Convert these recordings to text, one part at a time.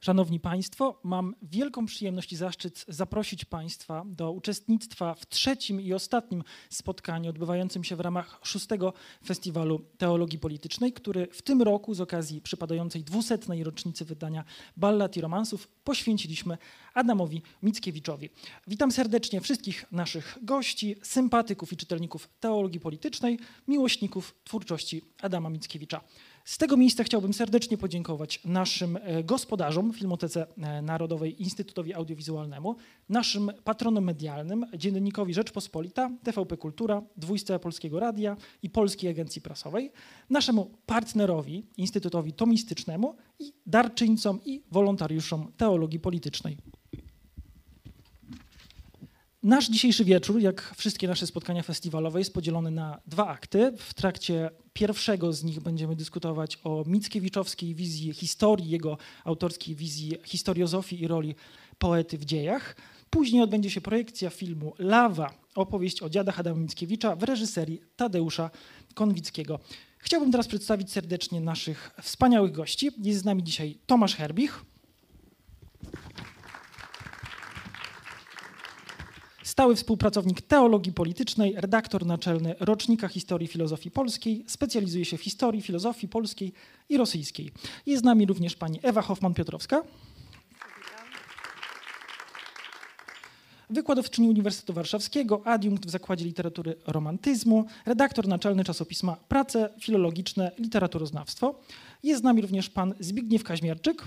Szanowni Państwo, mam wielką przyjemność i zaszczyt zaprosić Państwa do uczestnictwa w trzecim i ostatnim spotkaniu odbywającym się w ramach szóstego Festiwalu Teologii Politycznej, który w tym roku z okazji przypadającej dwusetnej rocznicy wydania Ballad i Romansów poświęciliśmy Adamowi Mickiewiczowi. Witam serdecznie wszystkich naszych gości, sympatyków i czytelników teologii politycznej, miłośników twórczości Adama Mickiewicza. Z tego miejsca chciałbym serdecznie podziękować naszym e, gospodarzom Filmotece e, Narodowej Instytutowi Audiowizualnemu, naszym patronom medialnym, Dziennikowi Rzeczpospolita, TVP Kultura, Dwójce Polskiego Radia i Polskiej Agencji Prasowej, naszemu partnerowi Instytutowi Tomistycznemu i darczyńcom i wolontariuszom teologii politycznej. Nasz dzisiejszy wieczór, jak wszystkie nasze spotkania festiwalowe, jest podzielony na dwa akty. W trakcie pierwszego z nich będziemy dyskutować o Mickiewiczowskiej wizji historii, jego autorskiej wizji historiozofii i roli poety w dziejach. Później odbędzie się projekcja filmu Lawa, opowieść o dziadach Adama Mickiewicza w reżyserii Tadeusza Konwickiego. Chciałbym teraz przedstawić serdecznie naszych wspaniałych gości. Jest z nami dzisiaj Tomasz Herbich. Stały współpracownik teologii politycznej, redaktor naczelny Rocznika Historii Filozofii Polskiej, specjalizuje się w historii filozofii polskiej i rosyjskiej. Jest z nami również pani Ewa Hoffman-Piotrowska. Wykładowczyni Uniwersytetu Warszawskiego, adiunkt w Zakładzie Literatury Romantyzmu, redaktor naczelny czasopisma Prace Filologiczne Literaturoznawstwo. Jest z nami również pan Zbigniew Kaźmierczyk.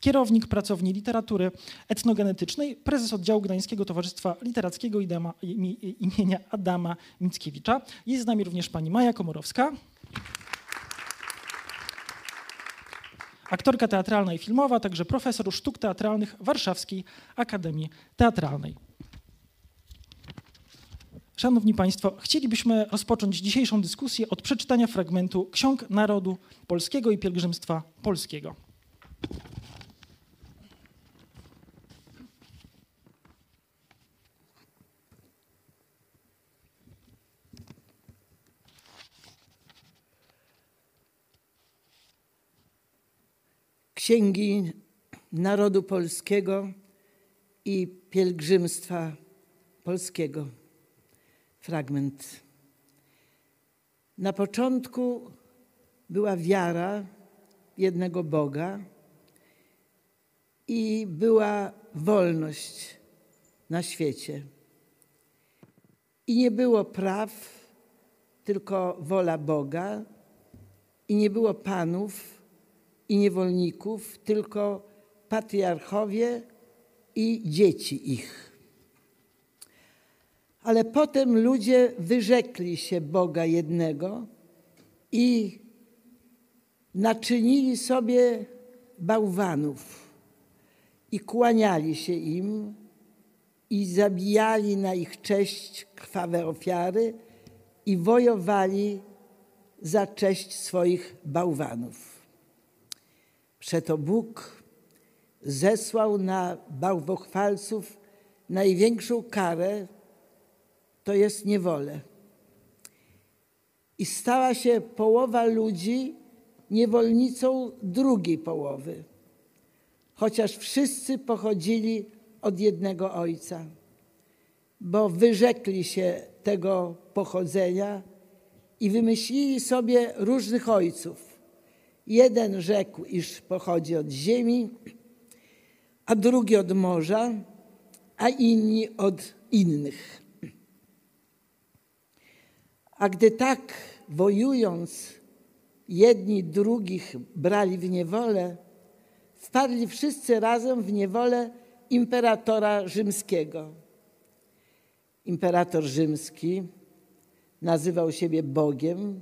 Kierownik pracowni literatury etnogenetycznej, prezes oddziału Gdańskiego Towarzystwa Literackiego imienia Adama Mickiewicza. Jest z nami również pani Maja Komorowska. Aktorka teatralna i filmowa, także profesor sztuk teatralnych Warszawskiej Akademii Teatralnej. Szanowni Państwo, chcielibyśmy rozpocząć dzisiejszą dyskusję od przeczytania fragmentu Ksiąg Narodu Polskiego i Pielgrzymstwa Polskiego. Księgi Narodu Polskiego i Pielgrzymstwa Polskiego. Fragment. Na początku była wiara jednego Boga i była wolność na świecie. I nie było praw, tylko wola Boga, i nie było panów, i niewolników, tylko patriarchowie i dzieci ich. Ale potem ludzie wyrzekli się Boga jednego i naczynili sobie bałwanów i kłaniali się im i zabijali na ich cześć krwawe ofiary i wojowali za cześć swoich bałwanów. Przeto Bóg zesłał na bałwochwalców największą karę, to jest niewolę. I stała się połowa ludzi niewolnicą drugiej połowy, chociaż wszyscy pochodzili od jednego ojca, bo wyrzekli się tego pochodzenia i wymyślili sobie różnych ojców Jeden rzekł, iż pochodzi od ziemi, a drugi od morza, a inni od innych. A gdy tak wojując, jedni drugich brali w niewolę, wpadli wszyscy razem w niewolę imperatora rzymskiego. Imperator rzymski nazywał siebie Bogiem,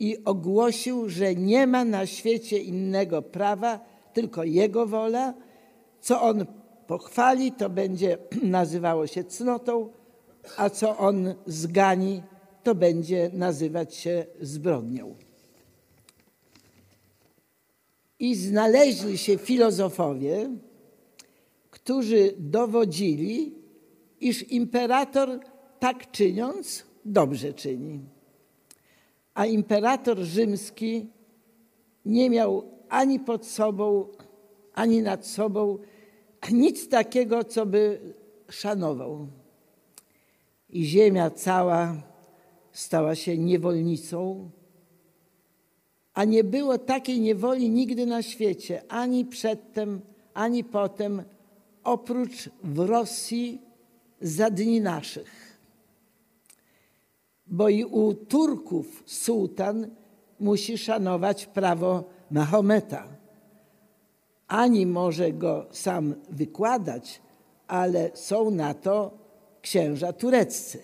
i ogłosił, że nie ma na świecie innego prawa, tylko Jego wola. Co On pochwali, to będzie nazywało się cnotą, a co On zgani, to będzie nazywać się zbrodnią. I znaleźli się filozofowie, którzy dowodzili, iż imperator tak czyniąc dobrze czyni a imperator rzymski nie miał ani pod sobą, ani nad sobą nic takiego, co by szanował. I ziemia cała stała się niewolnicą, a nie było takiej niewoli nigdy na świecie, ani przedtem, ani potem, oprócz w Rosji za dni naszych. Bo i u Turków sułtan musi szanować prawo Mahometa. Ani może go sam wykładać, ale są na to księża tureccy.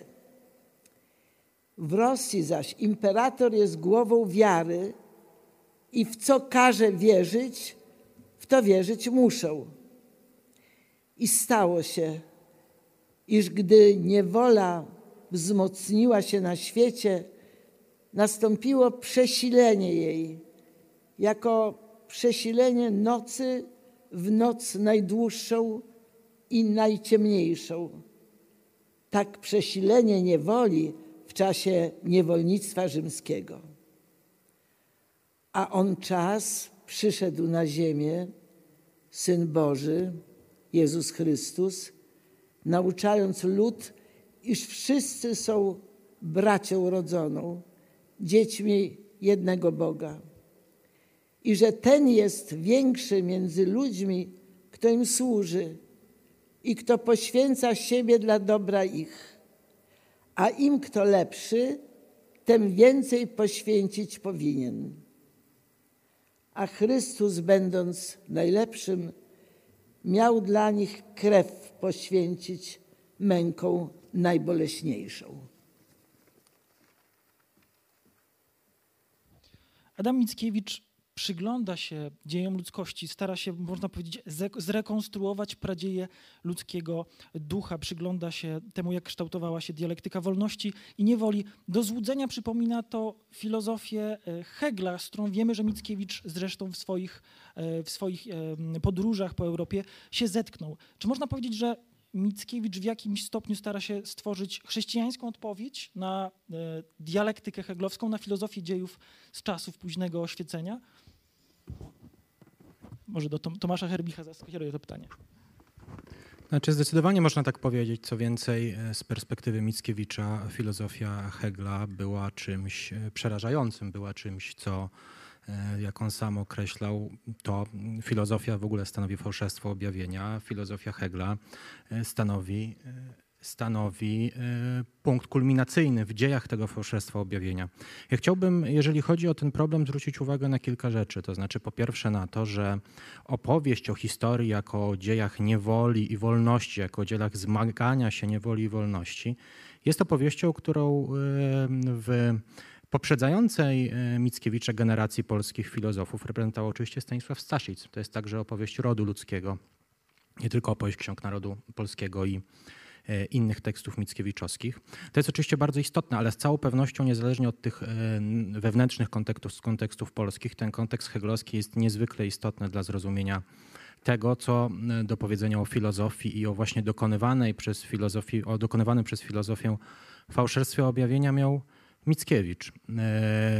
W Rosji zaś imperator jest głową wiary i w co każe wierzyć, w to wierzyć muszą. I stało się, iż gdy niewola wzmocniła się na świecie, nastąpiło przesilenie jej, jako przesilenie nocy w noc najdłuższą i najciemniejszą. Tak przesilenie niewoli w czasie niewolnictwa rzymskiego. A on czas przyszedł na ziemię, Syn Boży, Jezus Chrystus, nauczając lud, iż wszyscy są bracią rodzoną, dziećmi jednego Boga. I że ten jest większy między ludźmi, kto im służy i kto poświęca siebie dla dobra ich. A im kto lepszy, tym więcej poświęcić powinien. A Chrystus, będąc najlepszym, miał dla nich krew poświęcić męką najboleśniejszą. Adam Mickiewicz przygląda się dziejom ludzkości, stara się, można powiedzieć, zrekonstruować pradzieje ludzkiego ducha, przygląda się temu, jak kształtowała się dialektyka wolności i niewoli. Do złudzenia przypomina to filozofię e, Hegla, z którą wiemy, że Mickiewicz zresztą w swoich, e, w swoich podróżach po Europie się zetknął. Czy można powiedzieć, że Mickiewicz w jakimś stopniu stara się stworzyć chrześcijańską odpowiedź na e, dialektykę heglowską, na filozofię dziejów z czasów późnego oświecenia? Może do Tomasza Herbicha skieruję to pytanie. Znaczy zdecydowanie można tak powiedzieć. Co więcej, e, z perspektywy Mickiewicza filozofia Hegla była czymś e, przerażającym, była czymś, co jak on sam określał, to filozofia w ogóle stanowi fałszerstwo objawienia. Filozofia Hegla stanowi stanowi e, punkt kulminacyjny w dziejach tego fałszerstwa objawienia. Ja chciałbym, jeżeli chodzi o ten problem, zwrócić uwagę na kilka rzeczy. To znaczy, po pierwsze, na to, że opowieść o historii jako o dziejach niewoli i wolności, jako o dziejach zmagania się niewoli i wolności, jest opowieścią, którą e, w poprzedzającej e, Mickiewicza generacji polskich filozofów reprezentował oczywiście Stanisław Staszic. To jest także opowieść rodu ludzkiego, nie tylko opowieść ksiąg narodu polskiego i E, innych tekstów mickiewiczowskich. To jest oczywiście bardzo istotne, ale z całą pewnością niezależnie od tych e, wewnętrznych kontekstów, kontekstów polskich, ten kontekst heglowski jest niezwykle istotny dla zrozumienia tego, co do powiedzenia o filozofii i o właśnie dokonywanej przez filozofię, o dokonywanym przez filozofię fałszerstwie objawienia miał Mickiewicz. E,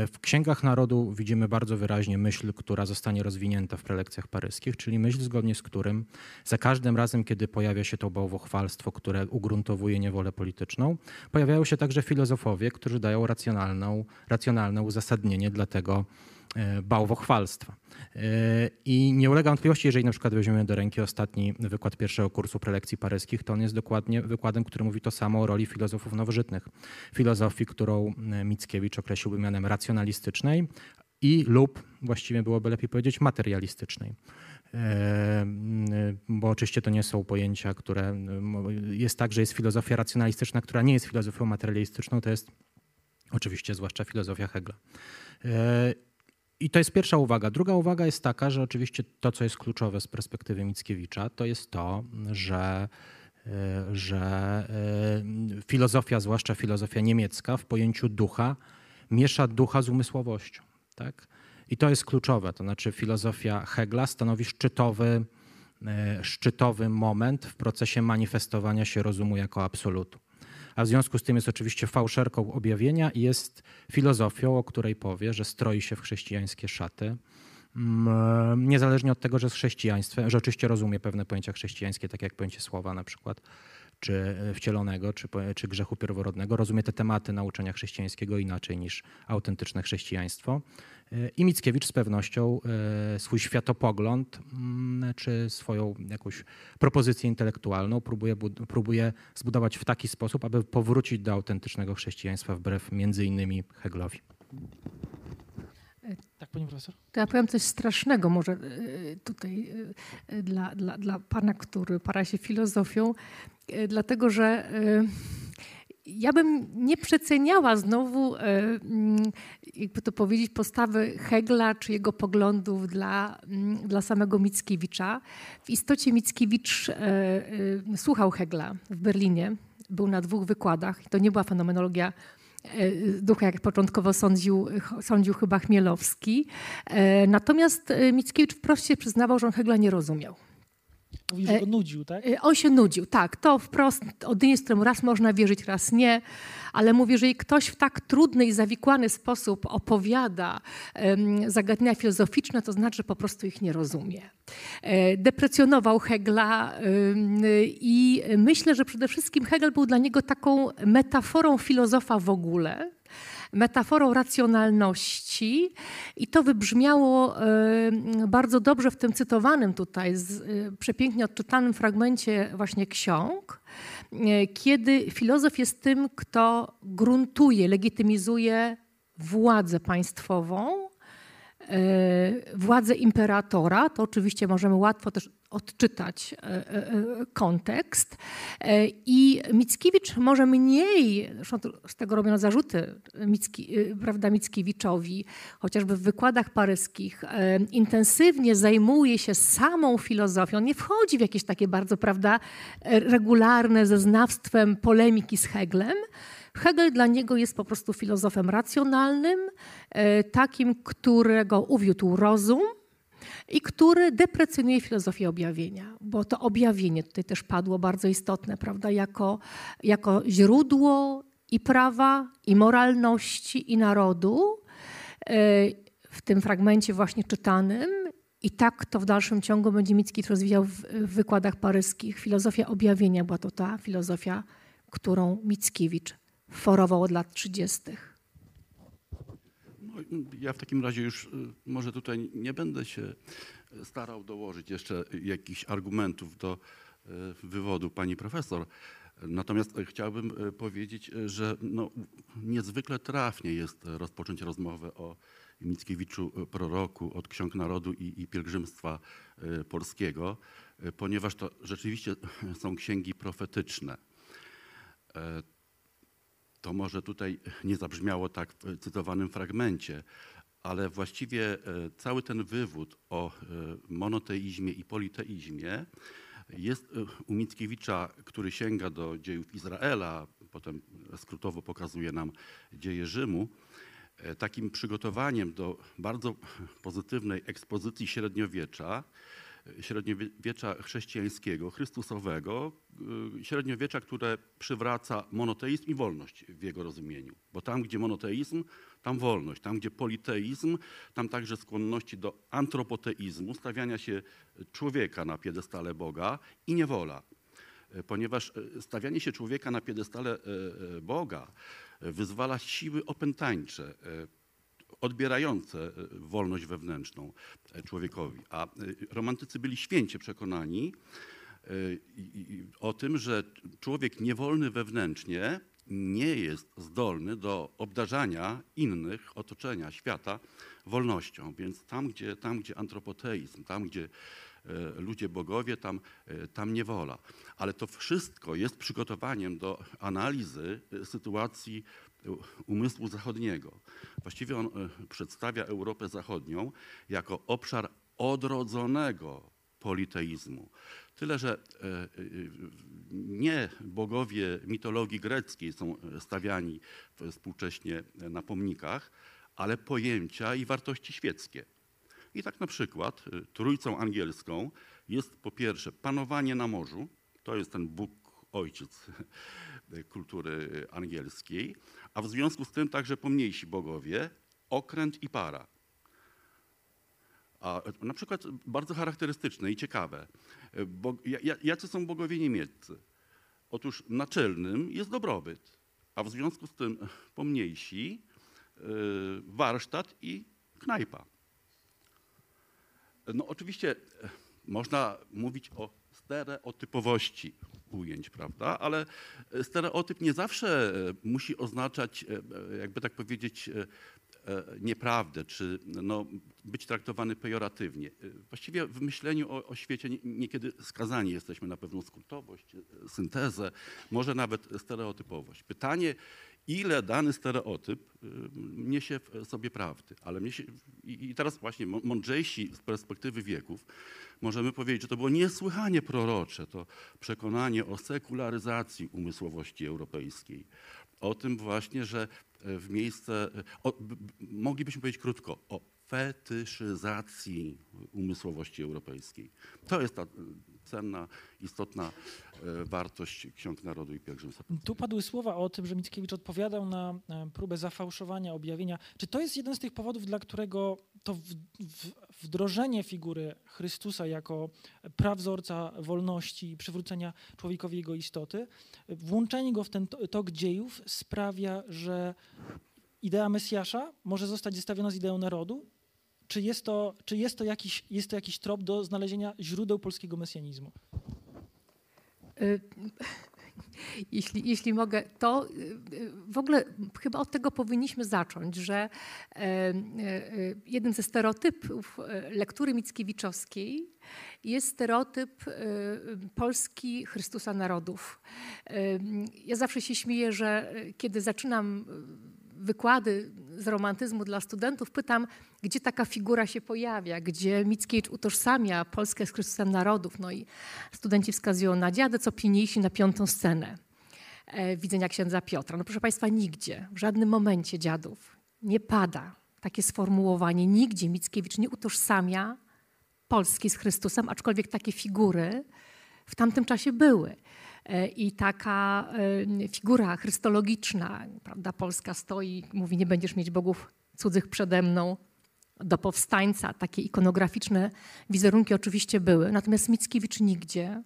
w Księgach Narodu widzimy bardzo wyraźnie myśl, która zostanie rozwinięta w prelekcjach paryskich, czyli myśl, zgodnie z którym za każdym razem, kiedy pojawia się to bałwochwalstwo, które ugruntowuje niewolę polityczną, pojawiają się także filozofowie, którzy dają racjonalną, racjonalne uzasadnienie dla tego, bałwochwalstwa. E, I nie ulega wątpliwości, jeżeli na przykład weźmiemy do ręki ostatni wykład pierwszego kursu prelekcji paryskich, to on jest dokładnie wykładem, który mówi to samo o roli filozofów nowożytnych. Filozofii, którą e, Mickiewicz określiłby mianem racjonalistycznej i lub właściwie byłoby lepiej powiedzieć materialistycznej. Bo oczywiście to nie są pojęcia, które. Jest tak, że jest filozofia racjonalistyczna, która nie jest filozofią materialistyczną, to jest oczywiście zwłaszcza filozofia Hegla. I to jest pierwsza uwaga. Druga uwaga jest taka, że oczywiście to, co jest kluczowe z perspektywy Mickiewicza, to jest to, że, e, że e, filozofia, zwłaszcza filozofia niemiecka, w pojęciu ducha, miesza ducha z umysłowością. Tak? I to jest kluczowe. To znaczy, filozofia Hegla stanowi szczytowy, e, szczytowy moment w procesie manifestowania się rozumu jako absolutu a w związku z tym jest oczywiście fałszerką objawienia i jest filozofią, o której powie, że stroi się w chrześcijańskie szaty, mm, niezależnie od tego, że jest chrześcijaństwem, że oczywiście rozumie pewne pojęcia chrześcijańskie, tak jak pojęcie słowa na przykład, czy wcielonego, czy, czy grzechu pierworodnego, rozumie te tematy nauczania chrześcijańskiego inaczej niż autentyczne chrześcijaństwo. I Mickiewicz z pewnością e, swój światopogląd mm, czy swoją jakąś propozycję intelektualną próbuje, próbuje zbudować w taki sposób, aby powrócić do autentycznego chrześcijaństwa wbrew między innymi Heglowi. Tak, pani profesor? To ja powiem coś strasznego może e, tutaj e, dla, dla, dla pana, który para się filozofią, dlatego że ja bym nie przeceniała znowu, e, mm, jakby to powiedzieć, postawy Hegla czy jego poglądów dla, mm, dla samego Mickiewicza. W istocie Mickiewicz e, e, słuchał Hegla w Berlinie, był na dwóch wykładach. To nie była fenomenologia ducha, jak początkowo sądził, sądził chyba Chmielowski. Natomiast Mickiewicz wprost się przyznawał, że on Hegla nie rozumiał. Że go nudził, tak? E, on się nudził, tak. To wprost odniesienie, któremu raz można wierzyć, raz nie. Ale mówię, że jeżeli ktoś w tak trudny i zawikłany sposób opowiada zagadnienia filozoficzne, to znaczy, że po prostu ich nie rozumie. E, deprecjonował Hegla i myślę, że przede wszystkim Hegel był dla niego taką metaforą filozofa w ogóle metaforą racjonalności i to wybrzmiało bardzo dobrze w tym cytowanym tutaj, e, przepięknie odczytanym fragmencie właśnie ksiąg, e, kiedy filozof jest tym, kto gruntuje, legitymizuje władzę państwową, władzę imperatora, to oczywiście możemy łatwo też odczytać e, e, e, kontekst. I Mickiewicz może mniej, zresztą z tego robiono zarzuty Micki, prawda, Mickiewiczowi, chociażby w wykładach paryskich, intensywnie zajmuje się samą filozofią, nie wchodzi w jakieś takie bardzo prawda, regularne ze znawstwem polemiki z Heglem. Hegel dla niego jest po prostu filozofem racjonalnym, takim, którego uwiódł rozum, i który deprecjonuje filozofię objawienia, bo to objawienie tutaj też padło bardzo istotne, prawda, jako, jako źródło i prawa, i moralności, i narodu. E, w tym fragmencie właśnie czytanym i tak to w dalszym ciągu będzie Mickiewicz rozwijał w wykładach paryskich. Filozofia objawienia była to ta filozofia, którą Mickiewicz forował od lat 30. Ja w takim razie już y, może tutaj nie będę się starał dołożyć jeszcze jakichś argumentów do y, wywodu pani profesor. Natomiast chciałbym y, powiedzieć, że no, niezwykle trafnie jest rozpocząć rozmowę o Mickiewiczu proroku od Ksiąg Narodu i, i Pielgrzymstwa Polskiego, ponieważ to rzeczywiście są księgi profetyczne. To może tutaj nie zabrzmiało tak w cytowanym fragmencie, ale właściwie e, cały ten wywód o e, monoteizmie i politeizmie jest e, u Mickiewicza, który sięga do dziejów Izraela, potem skrótowo pokazuje nam dzieje Rzymu, takim przygotowaniem do bardzo pozytywnej ekspozycji średniowiecza, średniowiecza chrześcijańskiego, chrystusowego, y, średniowiecza, które przywraca monoteizm i wolność w jego rozumieniu. Bo tam, gdzie monoteizm, tam wolność. Tam, gdzie politeizm, tam także skłonności do antropoteizmu, stawiania się człowieka na piedestale Boga i niewola. Y, ponieważ y, stawianie się człowieka na piedestale Boga wyzwala siły opętańcze, odbierające e, wolność wewnętrzną e, człowiekowi. A e, romantycy byli święcie przekonani o tym, że człowiek niewolny wewnętrznie nie jest zdolny do obdarzania innych, otoczenia, świata wolnością. Więc tam, gdzie, tam, gdzie antropoteizm, tam, gdzie ludzie bogowie, tam, tam niewola. Ale to wszystko jest przygotowaniem do analizy sytuacji umysłu zachodniego. Właściwie on e, przedstawia Europę Zachodnią jako obszar odrodzonego politeizmu. Tyle, że e, e, nie bogowie mitologii greckiej są stawiani współcześnie na pomnikach, ale pojęcia i wartości świeckie. I tak na przykład trójcą angielską jest po pierwsze panowanie na morzu, to jest ten Bóg ojciec kultury angielskiej, a w związku z tym także pomniejsi bogowie, okręt i para. A na przykład bardzo charakterystyczne i ciekawe. Bo, jacy są bogowie niemieccy? Otóż naczelnym jest dobrobyt, a w związku z tym pomniejsi warsztat i knajpa. No oczywiście można mówić o stereotypowości ujęć, prawda? Ale stereotyp nie zawsze musi oznaczać, jakby tak powiedzieć, nieprawdę, czy no, być traktowany pejoratywnie. Właściwie w myśleniu o, o świecie niekiedy skazani jesteśmy na pewną skrótowość, syntezę, może nawet stereotypowość. Pytanie, ile dany stereotyp y, niesie w sobie prawdy. Ale i teraz właśnie mądrzejsi z perspektywy wieków możemy powiedzieć, że to było niesłychanie prorocze, to przekonanie o sekularyzacji umysłowości europejskiej. O tym właśnie, że w miejsce, o, moglibyśmy powiedzieć krótko, o fetyszyzacji umysłowości europejskiej. To jest ta cenna, istotna e, wartość Ksiąg Narodu i Pielgrzymstwa. Tu padły słowa o tym, że Mickiewicz odpowiadał na e, próbę zafałszowania objawienia. Czy to jest jeden z tych powodów, dla którego to wdrożenie figury Chrystusa jako prawzorca wolności i przywrócenia człowiekowi jego istoty, włączenie go w ten tok dziejów sprawia, że idea Mesjasza może zostać zestawiona z ideą narodu, czy jest to, czy jest to, jakiś, jest to jakiś trop do znalezienia źródeł polskiego mesjanizmu? Y, jeśli, jeśli mogę, to y, w ogóle chyba od tego powinniśmy zacząć, że e, e, jeden ze stereotypów e, lektury Mickiewiczowskiej jest stereotyp Polski Chrystusa Narodów. Ja zawsze się śmieję, że kiedy zaczynam wykłady z romantyzmu dla studentów, pytam, gdzie taka figura się pojawia, gdzie Mickiewicz utożsamia Polskę z Chrystusem Narodów. No i studenci wskazują na dziadę, co pilniejsi na piątą scenę e, widzenia księdza Piotra. No proszę Państwa, nigdzie, w żadnym momencie dziadów nie pada takie sformułowanie. Nigdzie Mickiewicz nie utożsamia Polski z Chrystusem, aczkolwiek takie figury w tamtym czasie były. E, I taka e, figura chrystologiczna, prawda, Polska stoi, mówi, nie będziesz mieć bogów cudzych przede mną, do powstańca. Takie ikonograficzne wizerunki oczywiście były. Natomiast Mickiewicz nigdzie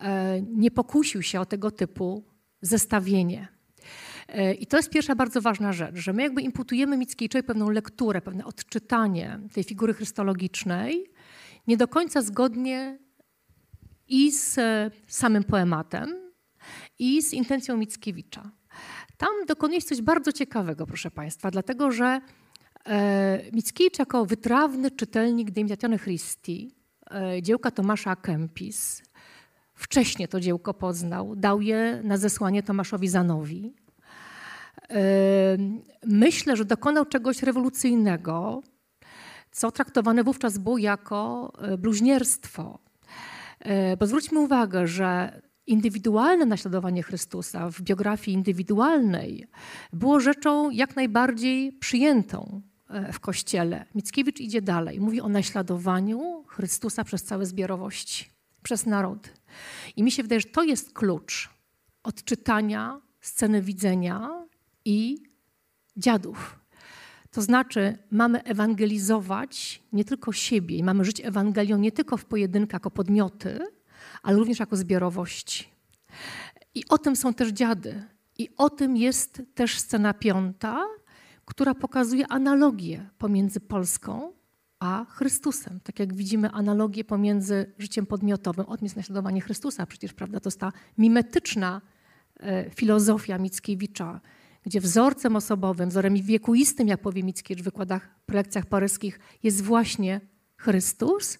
e, nie pokusił się o tego typu zestawienie. I to jest pierwsza bardzo ważna rzecz, że my jakby imputujemy Mickiewiczowi pewną lekturę, pewne odczytanie tej figury chrystologicznej, nie do końca zgodnie i z samym poematem, i z intencją Mickiewicza. Tam dokonuje się coś bardzo ciekawego, proszę Państwa, dlatego że e, Mickiewicz jako wytrawny czytelnik De Christi, e, dziełka Tomasza Kempis, wcześniej to dziełko poznał, dał je na zesłanie Tomaszowi Zanowi. E, myślę, że dokonał czegoś rewolucyjnego, co traktowane wówczas było jako bluźnierstwo, bo zwróćmy uwagę, że indywidualne naśladowanie Chrystusa w biografii indywidualnej było rzeczą jak najbardziej przyjętą e, w Kościele. Mickiewicz idzie dalej. Mówi o naśladowaniu Chrystusa przez całe zbiorowości, przez narody. I mi się wydaje, że to jest klucz odczytania sceny widzenia i dziadów. To znaczy, mamy ewangelizować nie tylko siebie i mamy żyć Ewangelią nie tylko w pojedynkach jako podmioty, ale również jako zbiorowości. I o tym są też dziady. I o tym jest też scena piąta, która pokazuje analogię pomiędzy Polską a Chrystusem. Tak jak widzimy analogię pomiędzy życiem podmiotowym, odmiast naśladowanie Chrystusa. Przecież prawda, to jest ta mimetyczna e, filozofia Mickiewicza, gdzie wzorcem osobowym, wzorem wiekuistym, jak powie Mickiewicz w wykładach, prelekcjach paryskich, jest właśnie Chrystus.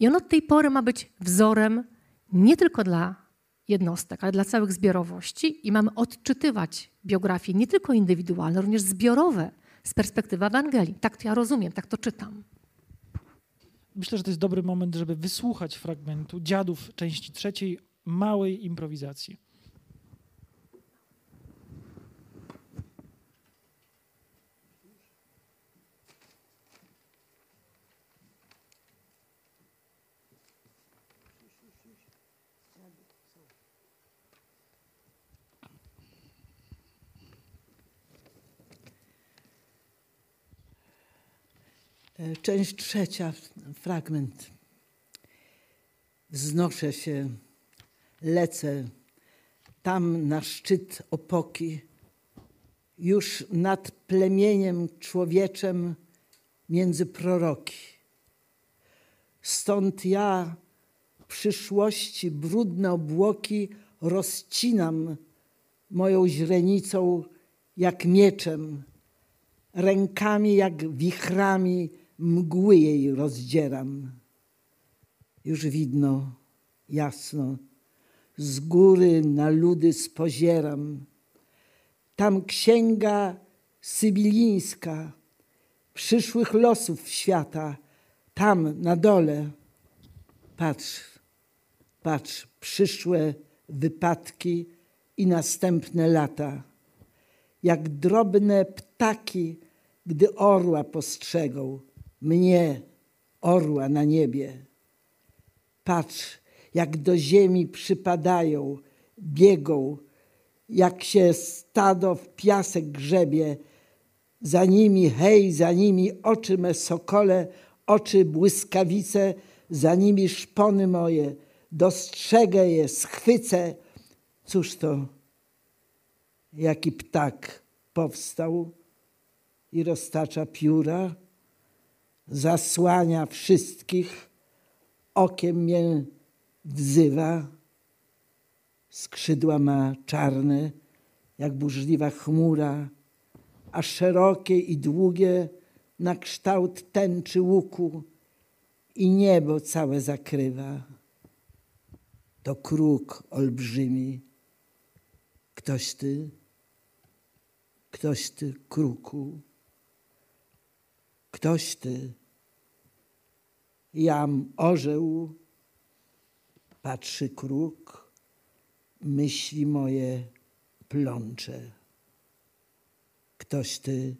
I on od tej pory ma być wzorem nie tylko dla jednostek, ale dla całych zbiorowości i mamy odczytywać biografie nie tylko indywidualne, również zbiorowe z perspektywy Ewangelii. Tak to ja rozumiem, tak to czytam. Myślę, że to jest dobry moment, żeby wysłuchać fragmentu Dziadów części trzeciej, małej improwizacji. Część trzecia, fragment. Wznoszę się, lecę tam na szczyt opoki, już nad plemieniem człowieczem między proroki. Stąd ja przyszłości brudne obłoki rozcinam moją źrenicą jak mieczem, rękami jak wichrami mgły jej rozdzieram. Już widno, jasno, z góry na ludy spozieram. Tam księga sybilińska przyszłych losów świata, tam na dole. Patrz, patrz, przyszłe wypadki i następne lata. Jak drobne ptaki, gdy orła postrzegą, mnie, orła na niebie. Patrz, jak do ziemi przypadają, biegą, jak się stado w piasek grzebie. Za nimi, hej, za nimi oczy me sokole, oczy błyskawice, za nimi szpony moje. Dostrzegę je, schwycę. Cóż to, jaki ptak powstał i roztacza pióra, zasłania wszystkich, okiem mnie wzywa. Skrzydła ma czarne, jak burzliwa chmura, a szerokie i długie na kształt tęczy łuku i niebo całe zakrywa. To kruk olbrzymi. Ktoś ty, ktoś ty, kruku, ktoś ty. Jam orzeł, patrzy kruk, myśli moje plącze. Ktoś ty,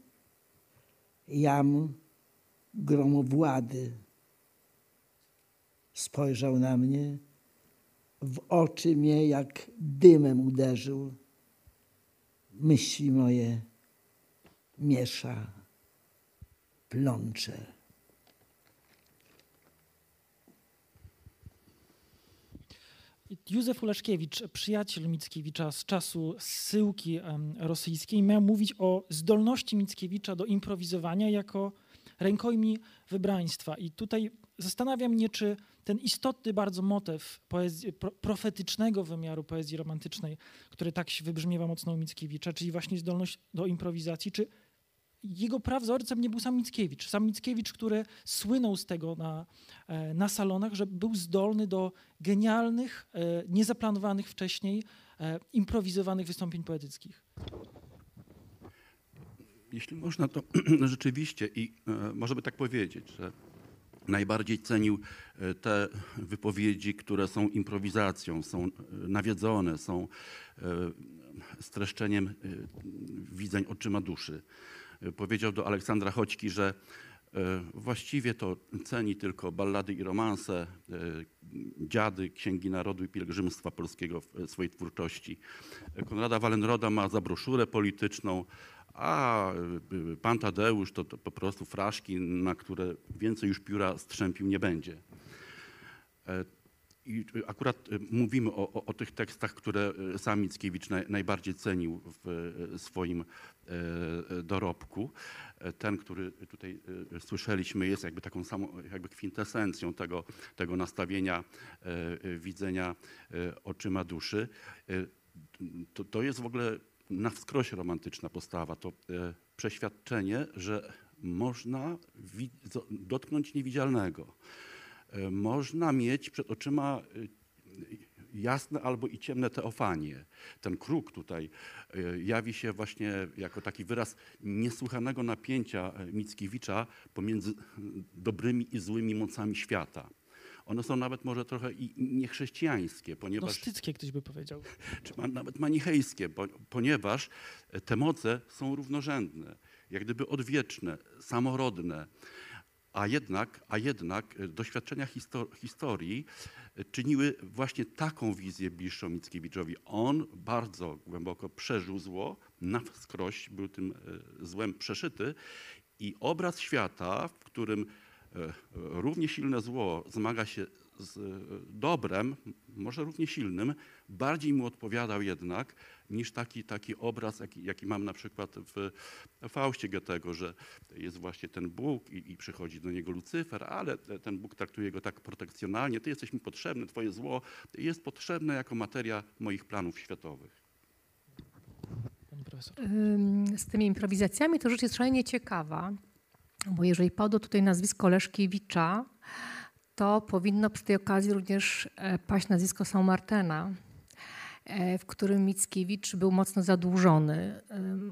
jam gromowłady. Spojrzał na mnie, w oczy mnie jak dymem uderzył. Myśli moje miesza, plącze. Józef Uleszkiewicz, przyjaciel Mickiewicza z czasu zsyłki rosyjskiej, miał mówić o zdolności Mickiewicza do improwizowania jako rękojmi wybraństwa. I tutaj zastanawia mnie, czy ten istotny bardzo motyw poezji, pro, profetycznego wymiaru poezji romantycznej, który tak się wybrzmiewa mocno u Mickiewicza, czyli właśnie zdolność do improwizacji, czy jego prawzorcem nie był sam Mickiewicz. Sam Mickiewicz, który słynął z tego na, e, na salonach, że był zdolny do genialnych, e, niezaplanowanych wcześniej, e, improwizowanych wystąpień poetyckich. Jeśli można, to rzeczywiście i może by tak powiedzieć, że najbardziej cenił te wypowiedzi, które są improwizacją, są nawiedzone, są streszczeniem widzeń oczyma duszy powiedział do Aleksandra Choćki, że e, właściwie to ceni tylko ballady i romanse, e, dziady, księgi narodu i pielgrzymstwa polskiego w swojej twórczości. Konrada Wallenroda ma za broszurę polityczną, a pan Tadeusz to, to po prostu fraszki, na które więcej już pióra strzępił nie będzie. I akurat mówimy o, o, o, tych tekstach, które sam Mickiewicz naj, najbardziej cenił w swoim E, dorobku. E, ten, który tutaj e, słyszeliśmy, jest jakby taką samą jakby kwintesencją tego, tego nastawienia widzenia oczyma duszy. To, to jest w ogóle na wskroś romantyczna postawa. To przeświadczenie, że można dotknąć niewidzialnego. Można mieć przed oczyma jasne albo i ciemne teofanie. Ten kruk tutaj e, jawi się właśnie jako taki wyraz niesłychanego napięcia e, Mickiewicza pomiędzy dobrymi i złymi mocami świata. One są nawet może trochę i niechrześcijańskie, ponieważ... Gnostyckie ktoś by powiedział. Czy nawet manichejskie, ponieważ te moce są równorzędne, jak gdyby odwieczne, samorodne. A jednak, a jednak doświadczenia historii czyniły właśnie taką wizję bliższą Mickiewiczowi. On bardzo głęboko przeżył zło, na wskroś był tym e, złem przeszyty I obraz świata, w którym e, równie silne zło zmaga się z e, dobrem, może równie silnym, bardziej mu odpowiadał jednak niż taki, taki obraz, jaki, jaki mam na przykład w Faustie Goethego, że jest właśnie ten Bóg i, i przychodzi do niego Lucyfer, ale ten Bóg traktuje go tak protekcjonalnie, ty jesteś mi potrzebny, twoje zło jest potrzebne jako materia moich planów światowych. Pani profesor. Ym, Z tymi improwizacjami to rzecz jest szalenie ciekawa, bo jeżeli padło tutaj nazwisko Leszkiewicza, to powinno przy tej okazji również e, paść nazwisko Saint-Martena, e, w którym Mickiewicz był mocno zadłużony.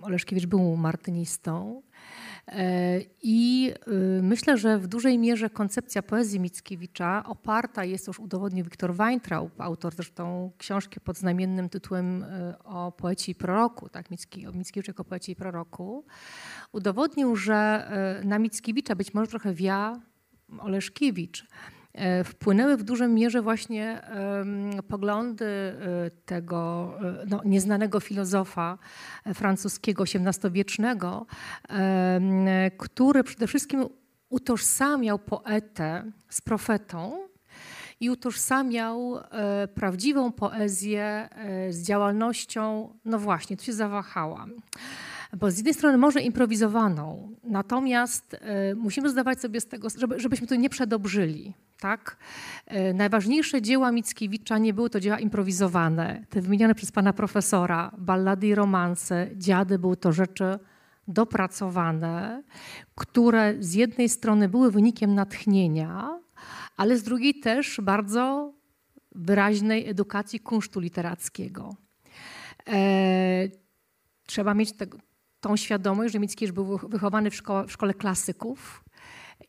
Oleszkiewicz był martynistą. E, I y, myślę, że w dużej mierze koncepcja poezji Mickiewicza oparta jest, już udowodnił Wiktor Weintraub, autor zresztą książki pod znamiennym tytułem y, o poeci i proroku, tak, o Mickiewiczu jako poeci i proroku, udowodnił, że na Mickiewicza być może trochę wia Oleszkiewicz. E, Wpłynęły w dużej mierze właśnie poglądy e, tego e, no, nieznanego filozofa francuskiego XVIII-wiecznego, który przede wszystkim utożsamiał poetę z profetą i utożsamiał prawdziwą poezję z działalnością, no właśnie, tu się zawahałam. Bo z jednej strony może improwizowaną, natomiast e, musimy zdawać sobie z tego, żeby, żebyśmy tu nie przedobrzyli. Tak? E, najważniejsze dzieła Mickiewicza nie były to dzieła improwizowane. Te wymienione przez pana profesora, ballady i romanse, dziady, były to rzeczy dopracowane, które z jednej strony były wynikiem natchnienia, ale z drugiej też bardzo wyraźnej edukacji kunsztu literackiego. E, trzeba mieć tego, tą świadomość, że Mickiewicz był wych- wychowany w, szko- w szkole klasyków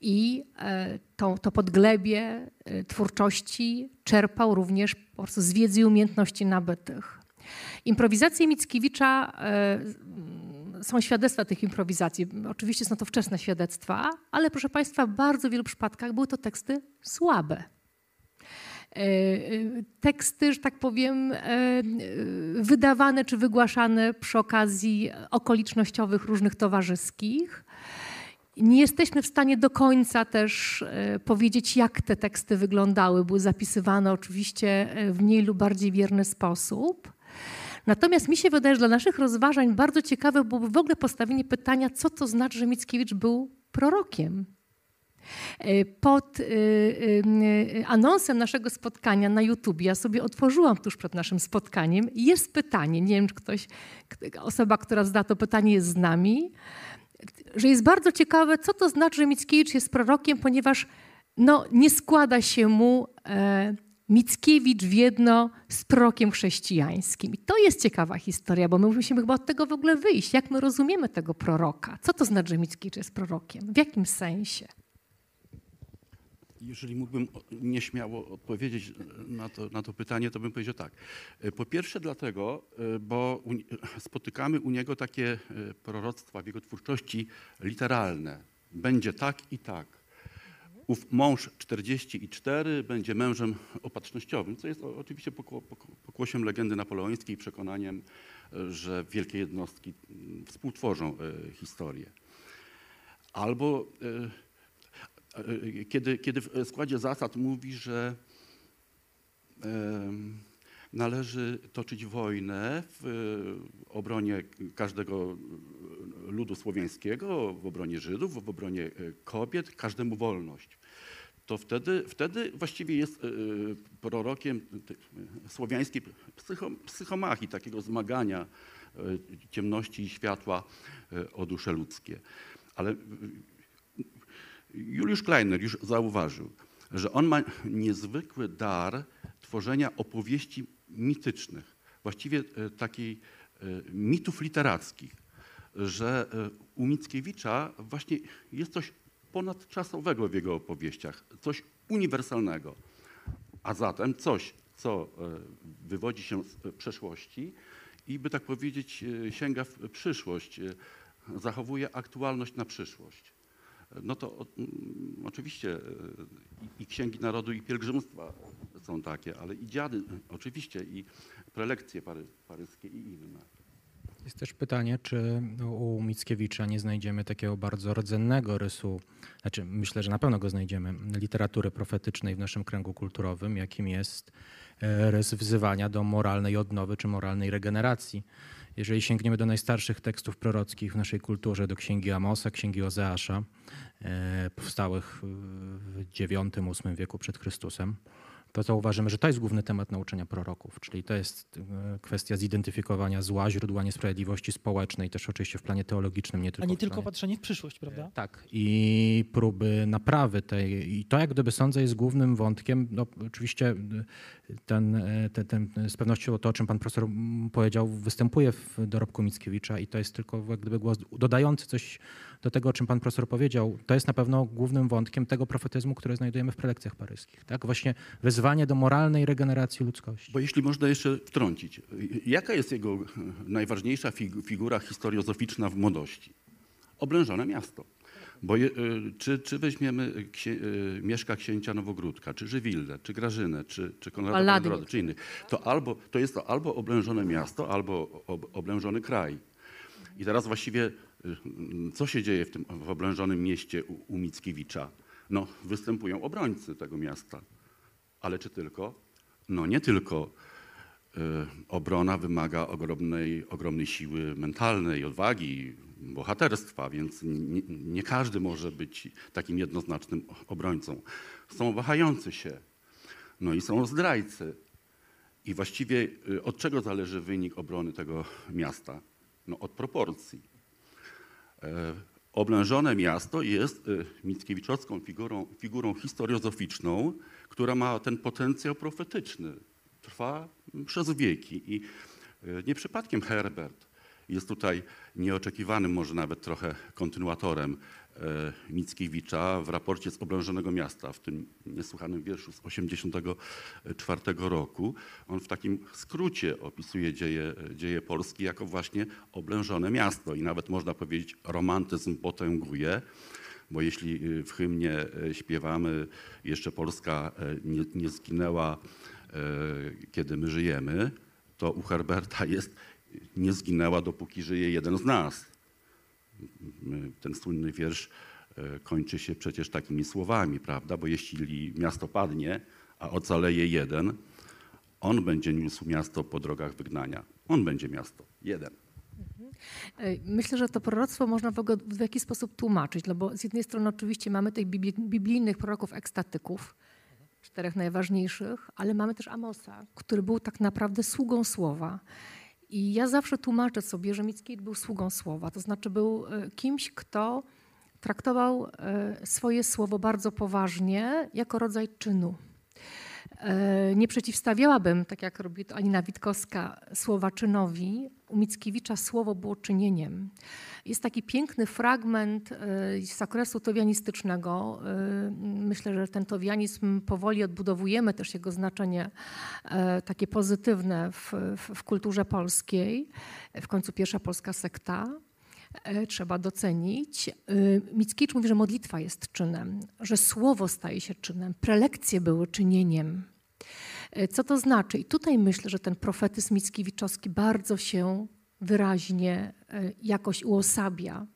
i e, to, to podglebie e, twórczości czerpał również po prostu z wiedzy i umiejętności nabytych. Improwizacje Mickiewicza e, są świadectwa tych improwizacji. Oczywiście są to wczesne świadectwa, ale proszę Państwa, w bardzo wielu przypadkach były to teksty słabe. E, e, Teksty, że tak powiem, e, wydawane czy wygłaszane przy okazji okolicznościowych różnych towarzyskich. Nie jesteśmy w stanie do końca też powiedzieć, jak te teksty wyglądały. Były zapisywane oczywiście w mniej lub bardziej wierny sposób. Natomiast mi się wydaje, że dla naszych rozważań bardzo ciekawe byłoby w ogóle postawienie pytania, co to znaczy, że Mickiewicz był prorokiem. E, Pod y, y, y, anonsem naszego spotkania na YouTube, ja sobie otworzyłam tuż przed naszym spotkaniem, jest pytanie, nie wiem, czy ktoś, osoba, która zda to pytanie jest z nami, że jest bardzo ciekawe, co to znaczy, że Mickiewicz jest prorokiem, ponieważ no, nie składa się mu e, Mickiewicz w jedno z prorokiem chrześcijańskim. I to jest ciekawa historia, bo my musimy chyba od tego w ogóle wyjść. Jak my rozumiemy tego proroka? Co to znaczy, że Mickiewicz jest prorokiem? W jakim sensie? Jeżeli mógłbym nieśmiało odpowiedzieć na to, na to pytanie, to bym powiedział tak. E, Po pierwsze dlatego, e, bo spotykamy u niego takie e, proroctwa w jego twórczości literalne. Będzie tak i tak. Ów mąż 44 będzie mężem opatrznościowym, co jest oczywiście pokło, pokło- pokłosiem legendy napoleońskiej i przekonaniem, e, że wielkie jednostki mm, współtworzą e, historię. Albo e, e, kiedy, kiedy w składzie zasad mówi, że należy toczyć wojnę w e, obronie każdego ludu słowiańskiego, w obronie Żydów, w obronie e, kobiet, każdemu wolność. To wtedy, wtedy właściwie jest e, prorokiem słowiańskiej psycho, psychomachii, takiego zmagania e, ciemności i światła e, o dusze ludzkie. Ale Juliusz Kleiner już zauważył, że on ma niezwykły dar tworzenia opowieści mitycznych, właściwie e, takiej e, mitów literackich, że e, u Mickiewicza właśnie jest coś ponadczasowego w jego opowieściach, coś uniwersalnego, a zatem coś, co wywodzi się z przeszłości i by tak powiedzieć sięga w przyszłość, zachowuje aktualność na przyszłość no to mm, oczywiście e, i, księgi narodu, i pielgrzymstwa są takie, ale i dziady oczywiście, i prelekcje pary, paryskie i inne. Jest też pytanie, czy u Mickiewicza nie znajdziemy takiego bardzo rdzennego rysu, znaczy myślę, że na pewno go znajdziemy, literatury profetycznej w naszym kręgu kulturowym, jakim jest e, rys wzywania do moralnej odnowy czy moralnej regeneracji. Jeżeli sięgniemy do najstarszych tekstów prorockich w naszej kulturze, do księgi Amosa, księgi Ozeasza, e, powstałych w IX-VIII wieku przed Chrystusem, to zauważymy, że to jest główny temat nauczania proroków, czyli to jest e, kwestia zidentyfikowania zła, źródła niesprawiedliwości społecznej, też oczywiście w planie teologicznym, nie tylko A nie tylko planie... patrzenie w przyszłość, prawda? Tak, i próby naprawy tej. I to, jak gdyby sądzę, jest głównym wątkiem. No, oczywiście ten, ten, ten, z pewnością to, o czym pan profesor powiedział, występuje w dorobku Mickiewicza i to jest tylko jak gdyby głos dodający coś do tego, o czym pan profesor powiedział. To jest na pewno głównym wątkiem tego profetyzmu, który znajdujemy w prelekcjach paryskich. Tak? Właśnie wezwanie do moralnej regeneracji ludzkości. Bo jeśli można jeszcze wtrącić, jaka jest jego najważniejsza figura historiozoficzna w młodości? Oblężone miasto. Bo je, czy, czy weźmiemy księ, Mieszka Księcia Nowogródka, czy Żywildę, czy Grażynę, czy, czy Konrada czy innych, to, albo, to jest to albo oblężone miasto, albo ob, oblężony kraj. I teraz właściwie co się dzieje w tym w oblężonym mieście u, u Mickiewicza? No, występują obrońcy tego miasta. Ale czy tylko? No nie tylko y, obrona wymaga ogromnej, ogromnej siły mentalnej, odwagi, bohaterstwa, więc nie, nie, każdy może być takim jednoznacznym obrońcą. Są wahający się, no i są zdrajcy. I właściwie y, od czego zależy wynik obrony tego miasta? No od proporcji. E, oblężone miasto jest e, Mickiewiczowską figurą, figurą historiozoficzną, która ma ten potencjał profetyczny. Trwa przez wieki i e, nie przypadkiem Herbert jest tutaj nieoczekiwanym, może nawet trochę kontynuatorem Mickiewicza w raporcie z oblężonego miasta, w tym niesłychanym wierszu z 1984 roku. On w takim skrócie opisuje dzieje, dzieje Polski jako właśnie oblężone miasto i nawet można powiedzieć romantyzm potęguje, bo jeśli y, w hymnie e, śpiewamy jeszcze Polska e, nie, nie zginęła, kiedy my żyjemy, to u Herberta jest nie zginęła, dopóki żyje jeden z nas ten słynny wiersz e, kończy się przecież takimi słowami, prawda? Bo jeśli miasto padnie, a ocaleje jeden, on będzie niósł miasto po drogach wygnania. On będzie miasto, jeden. Mhm. Myślę, że to proroctwo można w jakiś sposób tłumaczyć, no bo z jednej strony oczywiście mamy tych biblijnych proroków ekstatyków, czterech najważniejszych, ale mamy też Amosa, który był tak naprawdę sługą słowa. I ja zawsze tłumaczę sobie, że Mickiewicz był sługą słowa, to znaczy był e, kimś, kto traktował e, swoje słowo bardzo poważnie jako rodzaj czynu. E, nie przeciwstawiałabym, tak jak robi to Alina Witkowska, słowa czynowi. U Mickiewicza słowo było czynieniem. Jest taki piękny fragment e, z okresu towianistycznego. E, myślę, że ten towianizm powoli odbudowujemy też jego znaczenie takie pozytywne w, w kulturze polskiej. W końcu pierwsza polska sekta trzeba docenić. Mickiewicz mówi, że modlitwa jest czynem, że słowo staje się czynem, prelekcje były czynieniem. Co to znaczy? I tutaj myślę, że ten profetyzm Mickiewiczowski bardzo się wyraźnie e, jakoś uosabia.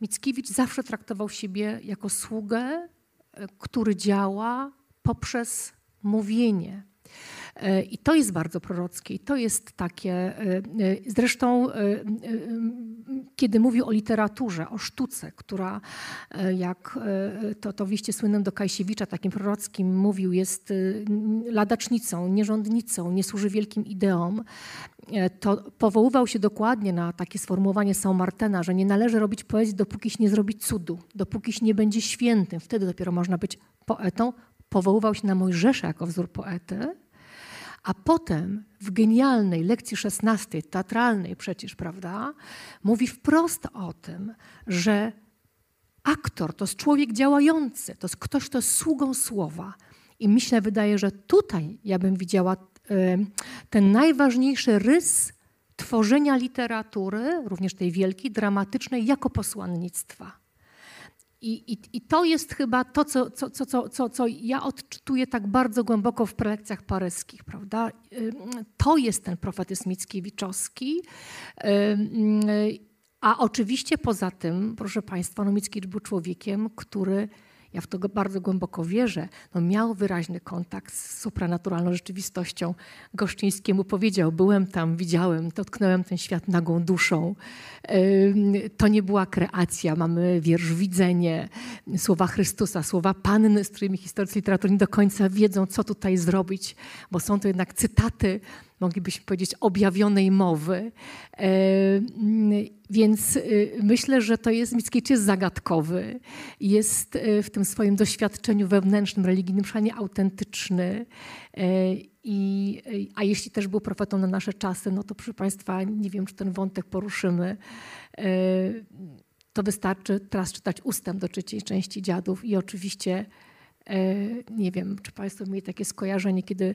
Mickiewicz zawsze traktował siebie jako sługę, e, który działa poprzez mówienie. E, I to jest bardzo prorockie, i to jest takie. Zresztą, kiedy mówił o literaturze, o sztuce, która, jak to, to w liście słynnym do Kajsiewicza, takim prorockim, mówił, jest ladacznicą, nierządnicą, nie służy wielkim ideom, E, to powoływał się dokładnie na takie sformułowanie Saint-Martena, że nie należy robić poezji, dopókiś nie zrobi cudu, dopókiś nie będzie świętym. Wtedy dopiero można być poetą. Powoływał się na Mojżesza jako wzór poety, a potem w genialnej lekcji szesnastej, teatralnej przecież, prawda, mówi wprost o tym, że aktor to jest człowiek działający, to jest ktoś, kto jest sługą słowa. I myślę, wydaje, że tutaj ja bym widziała ten najważniejszy rys tworzenia literatury, również tej wielkiej, dramatycznej, jako posłannictwa. I, i, I, to jest chyba to, co, co, co, co, co ja odczytuję tak bardzo głęboko w prelekcjach paryskich, prawda? To jest ten profetyzm Mickiewiczowski. A oczywiście poza tym, proszę Państwa, no Mickiewicz był człowiekiem, który ja w to bardzo głęboko wierzę, no miał wyraźny kontakt z supranaturalną rzeczywistością. Goszczyńskiemu powiedział, byłem tam, widziałem, dotknąłem ten świat nagą duszą. To nie była kreacja, mamy wiersz Widzenie, słowa Chrystusa, słowa Panny, z którymi historycy literatury nie do końca wiedzą, co tutaj zrobić, bo są to jednak cytaty moglibyśmy powiedzieć, objawionej mowy. E, więc y, myślę, że to jest, Mickiewicz jest zagadkowy, jest y, w tym swoim doświadczeniu wewnętrznym, religijnym szalenie autentyczny. E, I, a jeśli też był profetą na nasze czasy, no to proszę Państwa, nie wiem, czy ten wątek poruszymy. E, to wystarczy teraz czytać ustęp do trzeciej części dziadów i oczywiście E, nie wiem, czy Państwo mieli takie skojarzenie, kiedy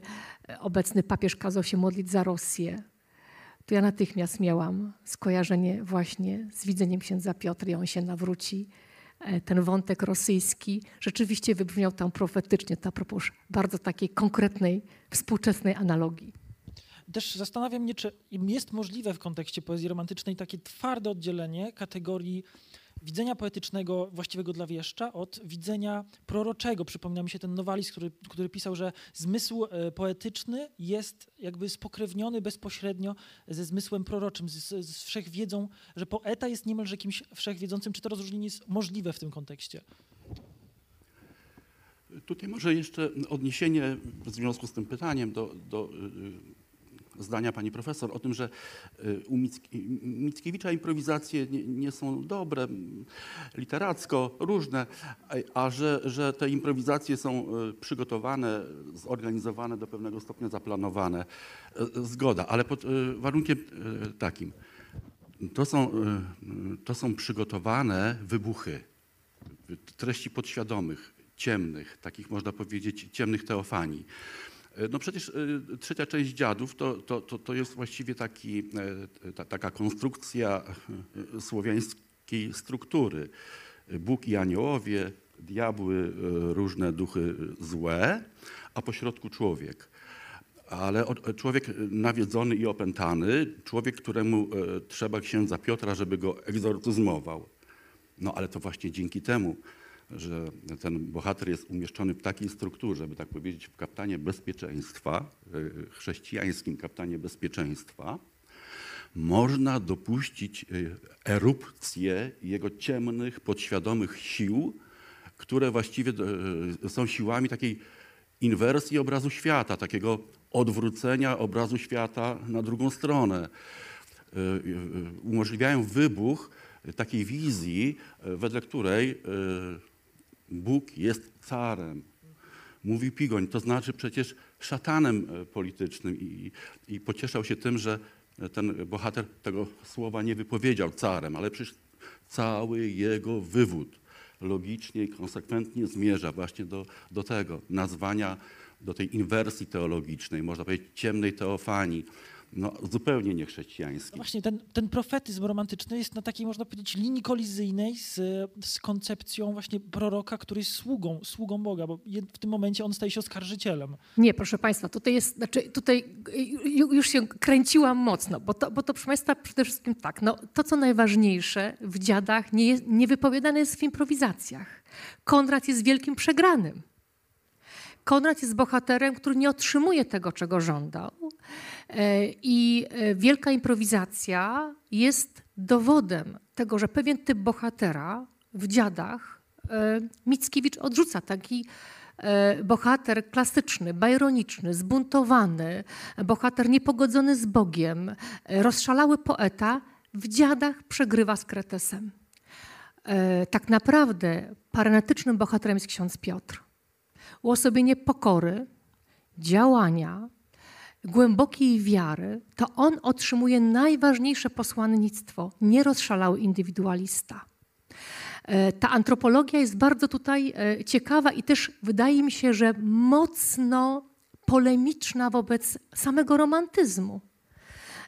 obecny papież kazał się modlić za Rosję. To ja natychmiast miałam skojarzenie właśnie z widzeniem księdza Piotra i on się nawróci. E, ten wątek rosyjski rzeczywiście wybrzmiał tam profetycznie, to a propos bardzo takiej konkretnej, współczesnej analogii. Też zastanawiam mnie, czy jest możliwe w kontekście poezji romantycznej takie twarde oddzielenie kategorii widzenia poetycznego właściwego dla wieszcza od widzenia proroczego. Przypomina mi się ten Nowalis, który, który pisał, że zmysł e, poetyczny jest jakby spokrewniony bezpośrednio ze zmysłem proroczym, z, z wszechwiedzą, że poeta jest niemalże kimś wszechwiedzącym. Czy to rozróżnienie jest możliwe w tym kontekście? Tutaj może jeszcze odniesienie w związku z tym pytaniem do, do y, zdania pani profesor o tym, że y, u Mickiewicza improwizacje nie, nie, są dobre, literacko różne, a że, że te improwizacje są y, przygotowane, zorganizowane, do pewnego stopnia zaplanowane. Y, zgoda, ale pod warunkiem takim. To są, to są przygotowane wybuchy treści podświadomych, ciemnych, takich można powiedzieć ciemnych teofanii. E, no przecież e, trzecia część dziadów to, to, to, to jest właściwie taki, e, ta, taka konstrukcja słowiańskiej struktury. Bóg i aniołowie, diabły, różne duchy złe, a pośrodku człowiek. Ale człowiek nawiedzony i opętany, człowiek, któremu trzeba księdza Piotra, żeby go egzorcyzmował. No ale to właśnie dzięki temu że ten bohater jest umieszczony w takiej strukturze, by tak powiedzieć, w kaptanie bezpieczeństwa, e, chrześcijańskim kaptanie bezpieczeństwa, można dopuścić e, erupcję jego ciemnych, podświadomych sił, które właściwie e, są siłami takiej inwersji obrazu świata, takiego odwrócenia obrazu świata na drugą stronę. Umożliwiają wybuch takiej wizji, wedle której Bóg jest carem. Mówi Pigoń, to znaczy przecież szatanem e, politycznym i, i pocieszał się tym, że ten bohater tego słowa nie wypowiedział carem, ale przecież cały jego wywód logicznie i konsekwentnie zmierza właśnie do, do tego nazwania, do tej inwersji teologicznej, można powiedzieć ciemnej teofanii, no, zupełnie niechrześcijański. No właśnie, ten, ten profetyzm romantyczny jest na takiej, można powiedzieć, linii kolizyjnej z, z koncepcją właśnie proroka, który jest sługą, sługą Boga, bo w tym momencie on staje się oskarżycielem. Nie, proszę Państwa, tutaj jest, znaczy tutaj już się kręciłam mocno, bo to, bo to proszę Państwa przede wszystkim tak, no, to co najważniejsze w dziadach nie, jest, nie wypowiadane jest w improwizacjach. Konrad jest wielkim przegranym. Konrad jest bohaterem, który nie otrzymuje tego, czego żądał. E, I e, wielka improwizacja jest dowodem tego, że pewien typ bohatera w dziadach e, Mickiewicz odrzuca taki bohater klasyczny, bajroniczny, zbuntowany, bohater niepogodzony z Bogiem, rozszalały poeta w dziadach przegrywa z Kretesem. Tak naprawdę paranetycznym bohaterem jest ksiądz Piotr. Uosobienie pokory, działania, głębokiej wiary, to on otrzymuje najważniejsze posłannictwo, nierozszalały indywidualista. E, ta antropologia jest bardzo tutaj e, ciekawa i też wydaje mi się, że mocno polemiczna wobec samego romantyzmu.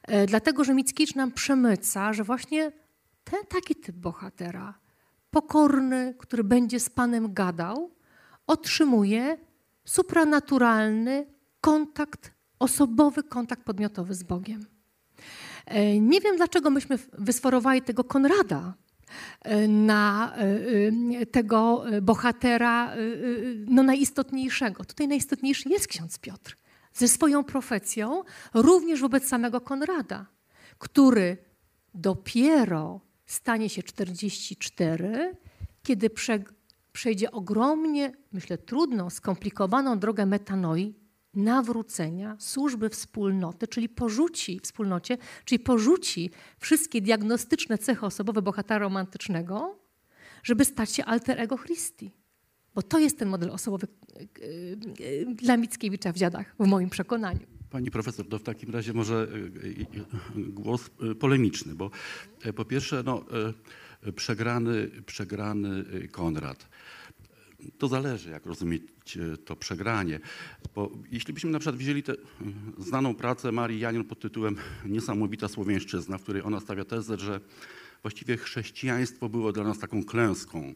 E, dlatego, że Mickiewicz nam przemyca, że właśnie ten taki typ bohatera pokorny, który będzie z Panem gadał, otrzymuje supranaturalny kontakt, osobowy kontakt podmiotowy z Bogiem. E, nie wiem, dlaczego myśmy wysforowali tego Konrada e, na e, tego bohatera no, najistotniejszego. Tutaj najistotniejszy jest ksiądz Piotr ze swoją profecją, również wobec samego Konrada, który dopiero stanie się 44, kiedy prze, przejdzie ogromnie, myślę, trudną, skomplikowaną drogę metanoi, nawrócenia, służby wspólnoty, czyli porzuci wspólnocie, czyli porzuci wszystkie diagnostyczne cechy osobowe bohatera romantycznego, żeby stać się alter ego Christi. Bo to jest ten model osobowy e, e, dla Mickiewicza w Dziadach, w moim przekonaniu. Pani profesor, to w takim razie może e, głos polemiczny, bo po pierwsze, no, przegrany, przegrany Konrad. To zależy, jak rozumieć to przegranie. Bo jeśli byśmy na przykład wzięli tę znaną pracę Marii Janion pod tytułem Niesamowita Słowiańszczyzna, w której ona stawia tezę, że właściwie chrześcijaństwo było dla nas taką klęską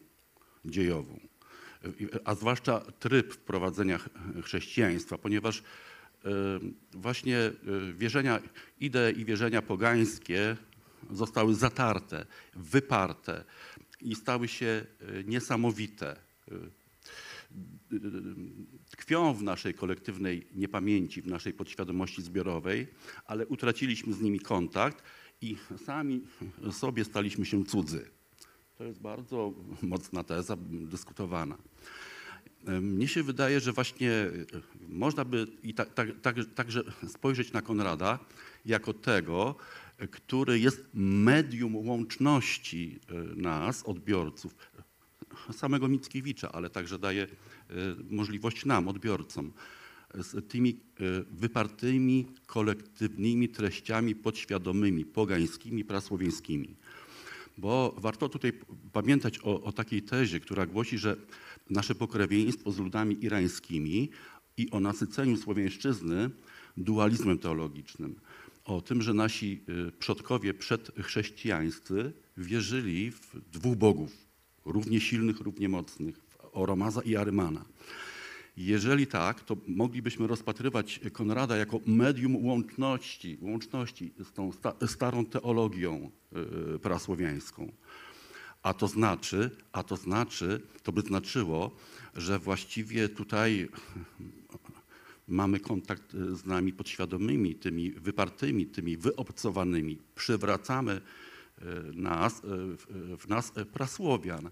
dziejową a zwłaszcza tryb wprowadzenia chrześcijaństwa, ponieważ właśnie wierzenia, idee i wierzenia pogańskie zostały zatarte, wyparte i stały się e, niesamowite. Tkwią w naszej kolektywnej niepamięci, w naszej podświadomości zbiorowej, ale utraciliśmy z nimi kontakt i sami sobie staliśmy się cudzy. To jest bardzo mocna teza, dyskutowana. Mnie się wydaje, że właśnie e, można by i tak, także spojrzeć na Konrada jako tego, który jest medium łączności e, nas, odbiorców, samego Mickiewicza, ale także daje e, możliwość nam, odbiorcom, z tymi wypartymi, kolektywnymi treściami podświadomymi, pogańskimi, prasłowiańskimi. Bo warto tutaj pamiętać o, o takiej tezie, która głosi, że nasze pokrewieństwo z ludami irańskimi i o nasyceniu słowiańszczyzny dualizmem teologicznym. O tym, że nasi y, przodkowie przedchrześcijańscy wierzyli w dwóch bogów, równie silnych, równie mocnych, Oromaza i Arymana. Jeżeli tak, to moglibyśmy rozpatrywać Konrada jako medium łączności, łączności z tą starą teologią y, prasłowiańską. A to znaczy, a to znaczy, to by znaczyło, że właściwie tutaj mamy kontakt z nami podświadomymi, tymi wypartymi, tymi wyobcowanymi. Przywracamy e, nas, e, w nas prasłowian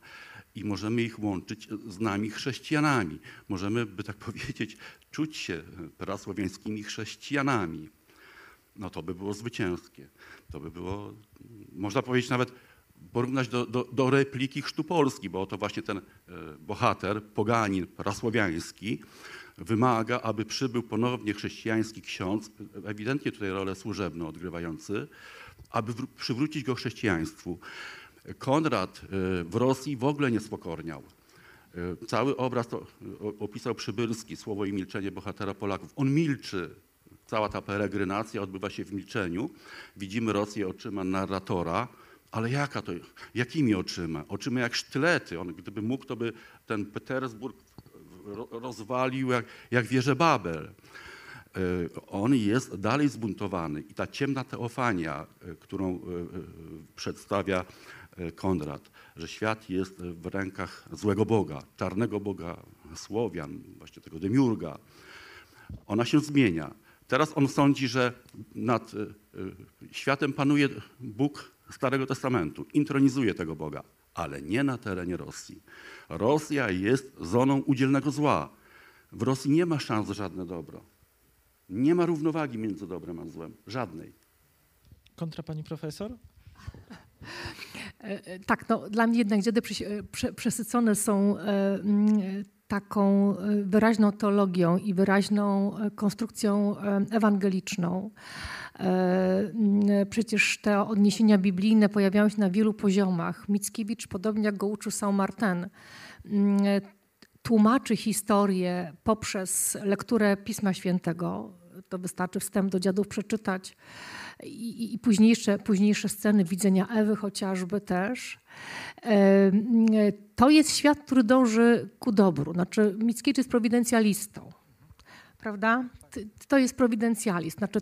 i możemy ich łączyć z nami chrześcijanami. Możemy, by tak powiedzieć, czuć się prasłowiańskimi chrześcijanami. No to by było zwycięskie. To by było, można powiedzieć nawet porównać do, do, do repliki Chrztu Polski, bo to właśnie ten e, bohater, poganin prasłowiański, wymaga, aby przybył ponownie chrześcijański ksiądz, ewidentnie tutaj rolę służebną odgrywający, aby przywrócić go chrześcijaństwu. Konrad e, w Rosji w ogóle nie spokorniał. E, cały obraz to opisał Przybylski, słowo i milczenie bohatera Polaków. On milczy. Cała ta peregrynacja odbywa się w milczeniu. Widzimy Rosję oczyma narratora, ale jaka to, jakimi oczyma? Oczyma jak sztylety. On, gdyby mógł, to by ten Petersburg rozwalił jak, jak wieżę Babel. E, on jest dalej zbuntowany i ta ciemna teofania, e, którą e, przedstawia Konrad, że świat jest w rękach złego Boga, czarnego Boga Słowian, właśnie tego demiurga, ona się zmienia. Teraz on sądzi, że nad światem panuje Bóg Starego Testamentu. Intronizuje tego Boga, ale nie na terenie Rosji. Rosja jest zoną udzielnego zła. W Rosji nie ma szans żadne dobro. Nie ma równowagi między dobrem a złem. Żadnej. Kontra pani profesor? E, e, tak, no, dla mnie jednak dziady przesycone są e, taką wyraźną teologią i wyraźną konstrukcją ewangeliczną. Przecież te odniesienia biblijne pojawiają się na wielu poziomach. Mickiewicz, podobnie jak go uczył Saint-Martin, tłumaczy historię poprzez lekturę Pisma Świętego. To wystarczy wstęp do dziadów przeczytać i, i późniejsze, późniejsze sceny widzenia Ewy chociażby też. To jest świat, który dąży ku dobru. Znaczy, Mickiewicz jest prowidencjalistą prawda? To jest prowidencjalist. Znaczy,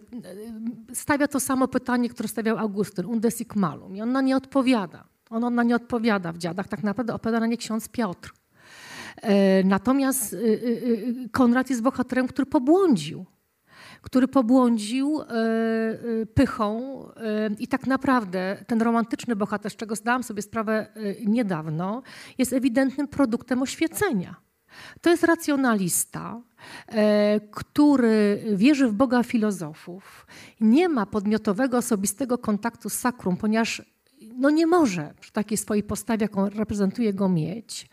stawia to samo pytanie, które stawiał Augustyn, unde sic malum. I ona nie odpowiada. On, ona nie odpowiada w dziadach. Tak naprawdę odpowiada na nie ksiądz Piotr. E, natomiast y, Konrad jest bohaterem, który pobłądził który pobłądził e, e, pychą i tak naprawdę ten romantyczny bohater, z czego zdałam sobie sprawę niedawno, jest ewidentnym produktem oświecenia. To jest racjonalista, e, który wierzy w Boga filozofów, nie ma podmiotowego, osobistego kontaktu z sakrum, ponieważ no nie może przy takiej swojej postawie, jaką reprezentuje go mieć.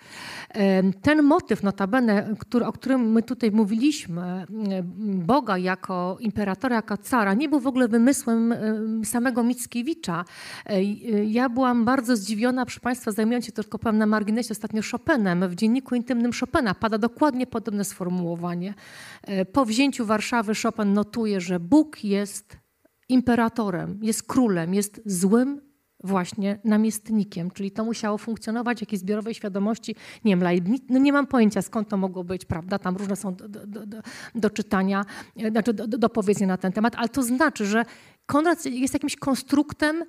Ten motyw notabene, który, o którym my tutaj mówiliśmy, Boga jako imperatora, jako cara, nie był w ogóle wymysłem samego Mickiewicza. E, ja byłam bardzo zdziwiona, proszę Państwa, zajmując się tylko powiem na marginesie ostatnio Chopinem. W dzienniku intymnym Chopina pada dokładnie podobne sformułowanie. E, po wzięciu Warszawy Chopin notuje, że Bóg jest imperatorem, jest królem, jest złym właśnie namiestnikiem, czyli to musiało funkcjonować w jakiejś zbiorowej świadomości, nie wiem, no nie mam pojęcia skąd to mogło być, prawda, tam różne są do, do, do, do czytania, e, znaczy do, do, do powiedzenia na ten temat, ale to znaczy, że Konrad jest jakimś konstruktem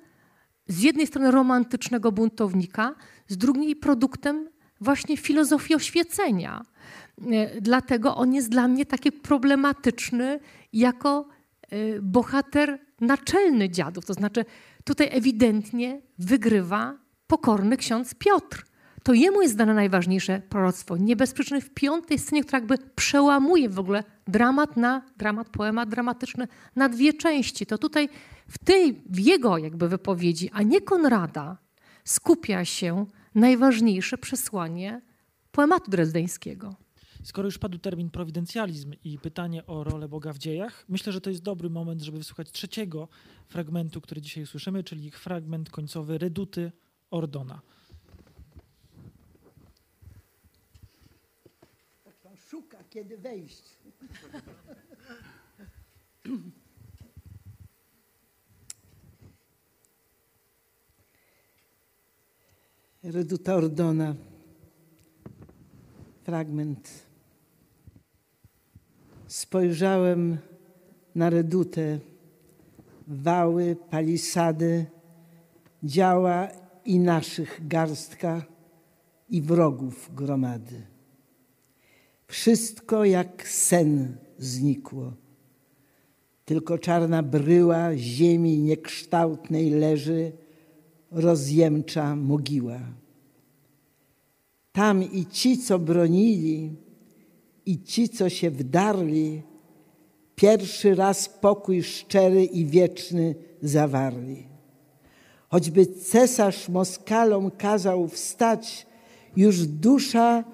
z jednej strony romantycznego buntownika, z drugiej produktem właśnie filozofii oświecenia. E, dlatego on jest dla mnie taki problematyczny jako e, bohater naczelny dziadów, to znaczy Tutaj ewidentnie wygrywa pokorny ksiądz Piotr. To jemu jest dane najważniejsze proroctwo. Nie bez przyczyny w piątej scenie, która jakby przełamuje w ogóle dramat na dramat, poemat dramatyczny na dwie części. To tutaj w tej, w jego jakby wypowiedzi, a nie Konrada, skupia się najważniejsze przesłanie poematu drezdeńskiego. Skoro już padł termin prowidencjalizm i pytanie o rolę Boga w dziejach, myślę, że to jest dobry moment, żeby wysłuchać trzeciego fragmentu, który dzisiaj słyszymy, czyli fragment końcowy Reduty Ordona. Tak pan szuka, kiedy wejść. Reduta Ordona. Fragment Spojrzałem na redutę, wały, palisady, działa i naszych garstka i wrogów gromady. Wszystko jak sen znikło. Tylko czarna bryła ziemi niekształtnej leży, rozjemcza mogiła. Tam i ci, co bronili, i ci, co się wdarli, pierwszy raz pokój szczery i wieczny zawarli. Choćby cesarz Moskalom kazał wstać, już dusza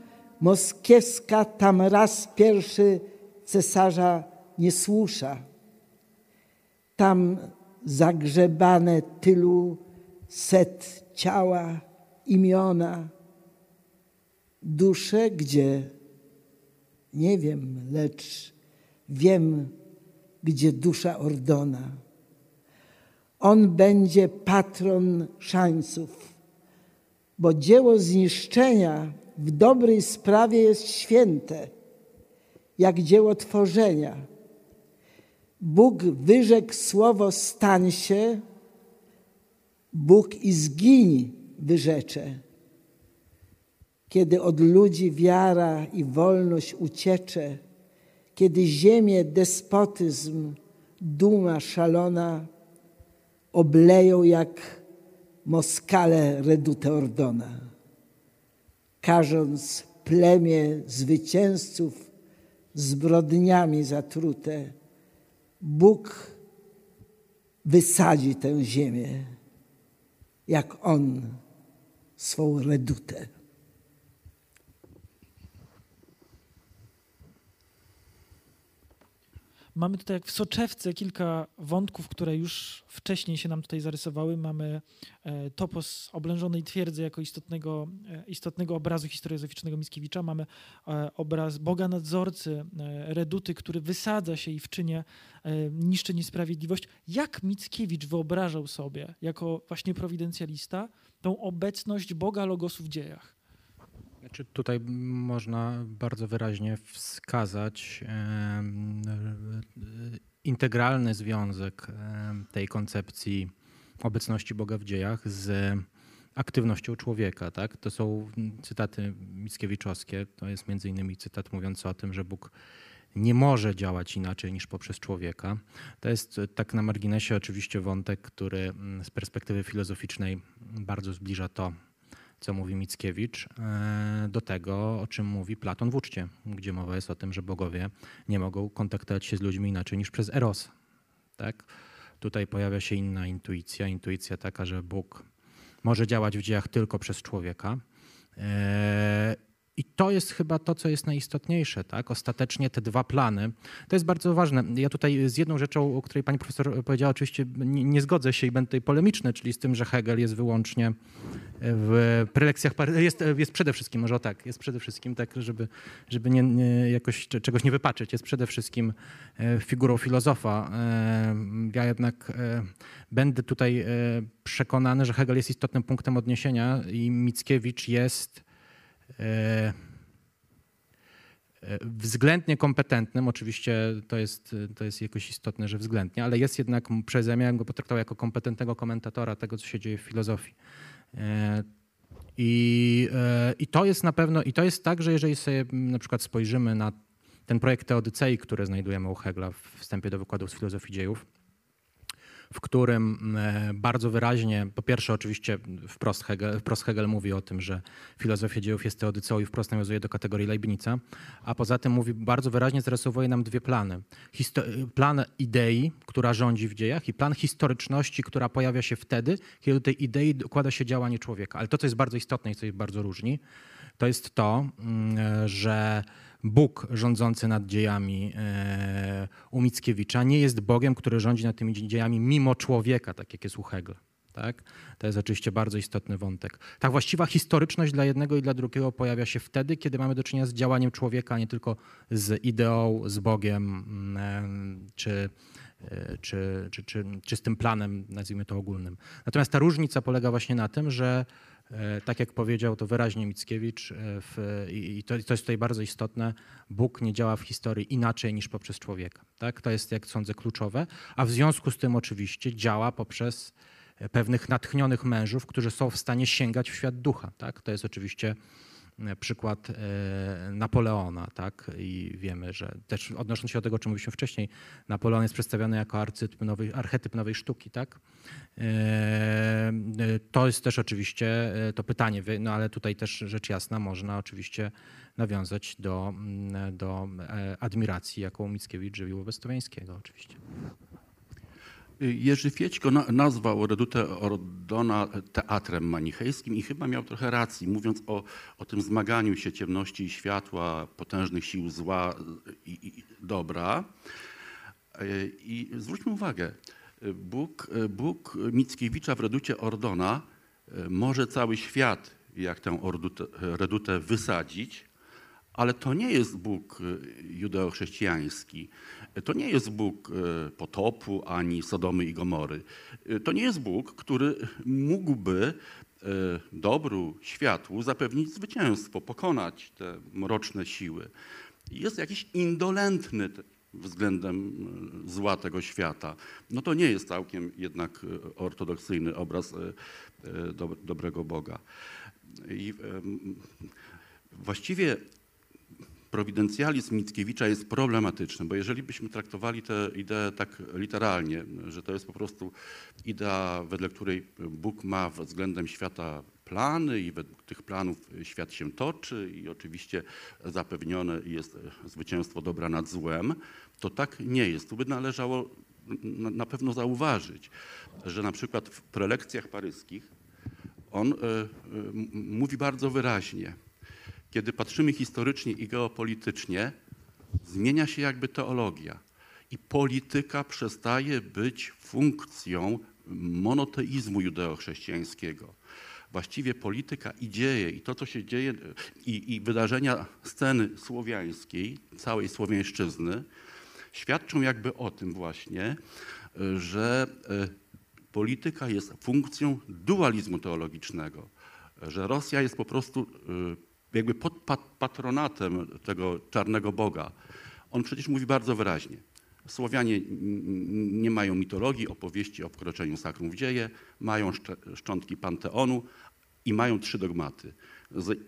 moskiewska tam raz pierwszy cesarza nie słusza. Tam zagrzebane tylu set ciała, imiona, dusze gdzie nie wiem, lecz wiem, gdzie dusza Ordona. On będzie patron szańców, bo dzieło zniszczenia w dobrej sprawie jest święte, jak dzieło tworzenia. Bóg wyrzekł słowo stań się, Bóg i zgiń wyrzecze. Kiedy od ludzi wiara i wolność uciecze, kiedy ziemię despotyzm, duma szalona obleją jak Moskale redute Ordona, karząc plemię zwycięzców zbrodniami zatrute, Bóg wysadzi tę ziemię, jak On swą redutę. Mamy tutaj jak w soczewce kilka wątków, które już wcześniej się nam tutaj zarysowały. Mamy e, topos oblężonej twierdzy jako istotnego, e, istotnego obrazu historiozoficznego Mickiewicza. Mamy e, obraz Boga nadzorcy, Reduty, który wysadza się i w czynie niszczy niesprawiedliwość. Jak Mickiewicz wyobrażał sobie, jako właśnie prowidencjalista, tą obecność Boga Logosu w dziejach? Znaczy tutaj można bardzo wyraźnie wskazać integralny związek tej koncepcji obecności Boga w dziejach z aktywnością człowieka. Tak? To są cytaty Mickiewiczowskie. To jest między innymi cytat mówiący o tym, że Bóg nie może działać inaczej niż poprzez człowieka. To jest tak na marginesie oczywiście wątek, który mm, z perspektywy filozoficznej bardzo zbliża to, co mówi Mickiewicz, e, do tego, o czym mówi Platon w uczcie, gdzie mowa jest o tym, że bogowie nie mogą kontaktować się z ludźmi inaczej niż przez eros. Tak? Tutaj pojawia się inna intuicja, intuicja taka, że Bóg może działać w dziejach tylko przez człowieka. I to jest chyba to, co jest najistotniejsze. Tak? Ostatecznie te dwa plany, to jest bardzo ważne. Ja tutaj z jedną rzeczą, o której pani profesor powiedziała, oczywiście nie, nie zgodzę się i będę tutaj polemiczny, czyli z tym, że Hegel jest wyłącznie w prelekcjach, jest, jest przede wszystkim, może o tak, jest przede wszystkim tak, żeby, żeby nie, nie, jakoś czegoś nie wypaczyć, jest przede wszystkim e, figurą filozofa. E, ja jednak e, będę tutaj przekonany, że Hegel jest istotnym punktem odniesienia i Mickiewicz jest względnie kompetentnym, oczywiście to jest, to jest jakoś istotne, że względnie, ale jest jednak, przeze mnie go potraktował jako kompetentnego komentatora tego, co się dzieje w filozofii. E, I, e, I to jest na pewno, i to jest tak, że jeżeli sobie na przykład spojrzymy na ten projekt Teodycei, który znajdujemy u Hegla w wstępie do wykładów z filozofii dziejów, w którym e, bardzo wyraźnie, po pierwsze oczywiście wprost Hegel, wprost Hegel mówi o tym, że filozofia dziejów jest teodycą i wprost nawiązuje do kategorii Leibnica, a poza tym mówi bardzo wyraźnie, zarysowuje nam dwie plany. Histo plan idei, która rządzi w dziejach i plan historyczności, która pojawia się wtedy, kiedy do tej idei dokłada się działanie człowieka. Ale to, co jest bardzo istotne i co jest bardzo różni, to jest to, mm, że Bóg rządzący nad dziejami e, u Mickiewicza nie jest Bogiem, który rządzi nad tymi dziejami mimo człowieka, tak jak jest u Hegla. Tak? To jest oczywiście bardzo istotny wątek. Ta właściwa historyczność dla jednego i dla drugiego pojawia się wtedy, kiedy mamy do czynienia z działaniem człowieka, a nie tylko z ideą, z Bogiem mm, czy, e, czy, czy, czy, czy z tym planem, nazwijmy to ogólnym. Natomiast ta różnica polega właśnie na tym, że E, tak jak powiedział to wyraźnie Mickiewicz, e, w, i to, to, jest tutaj bardzo istotne, Bóg nie działa w historii inaczej niż poprzez człowieka. Tak? To jest, jak sądzę, kluczowe, a w związku z tym oczywiście działa poprzez e, pewnych natchnionych mężów, którzy są w stanie sięgać w świat ducha. Tak? To jest oczywiście E, przykład e, Napoleona, tak? I wiemy, że też odnosząc się do tego, o czym mówiliśmy wcześniej, Napoleon jest przedstawiony jako archetyp nowej, archetyp nowej sztuki, tak? E, to jest też oczywiście to pytanie, no ale tutaj też rzecz jasna można oczywiście nawiązać do, mm, do admiracji, jaką Mickiewicz żywił wobec Stowiańskiego oczywiście. Jerzy Fiećko nazwał Redutę Ordona teatrem manichejskim i chyba miał trochę racji, mówiąc o, o tym zmaganiu się ciemności i światła, potężnych sił zła i, i dobra. I zwróćmy uwagę, Bóg, Bóg Mickiewicza w Reducie Ordona może cały świat, jak tę Redutę wysadzić, ale to nie jest Bóg judeo-chrześcijański. To nie jest Bóg e, potopu ani Sodomy i Gomory. E, to nie jest Bóg, który mógłby e, dobru, światłu zapewnić zwycięstwo, pokonać te mroczne siły. Jest jakiś indolentny względem zła tego świata. No to nie jest całkiem jednak ortodoksyjny obraz dobrego Boga. I właściwie prowidencjalizm Mickiewicza jest problematyczny, bo jeżeli byśmy traktowali tę ideę tak literalnie, że to jest po prostu idea, wedle której Bóg ma względem świata plany i według tych planów świat się toczy i oczywiście zapewnione jest zwycięstwo dobra nad złem, to tak nie jest. Tu by należało na pewno zauważyć, że na przykład w prelekcjach paryskich on y, y, mówi bardzo wyraźnie, kiedy patrzymy historycznie i geopolitycznie, zmienia się jakby teologia i polityka przestaje być funkcją monoteizmu judeochrześcijańskiego. Właściwie polityka i dzieje i to, co się dzieje, i, i wydarzenia sceny słowiańskiej, całej słowiańszczyzny, świadczą jakby o tym właśnie, że e, polityka jest funkcją dualizmu teologicznego, że Rosja jest po prostu y, jakby pod patronatem tego czarnego Boga. On przecież mówi bardzo wyraźnie. Słowianie nie mają mitologii, opowieści o wkroczeniu sakrum w dzieje, mają szczątki panteonu i mają trzy dogmaty.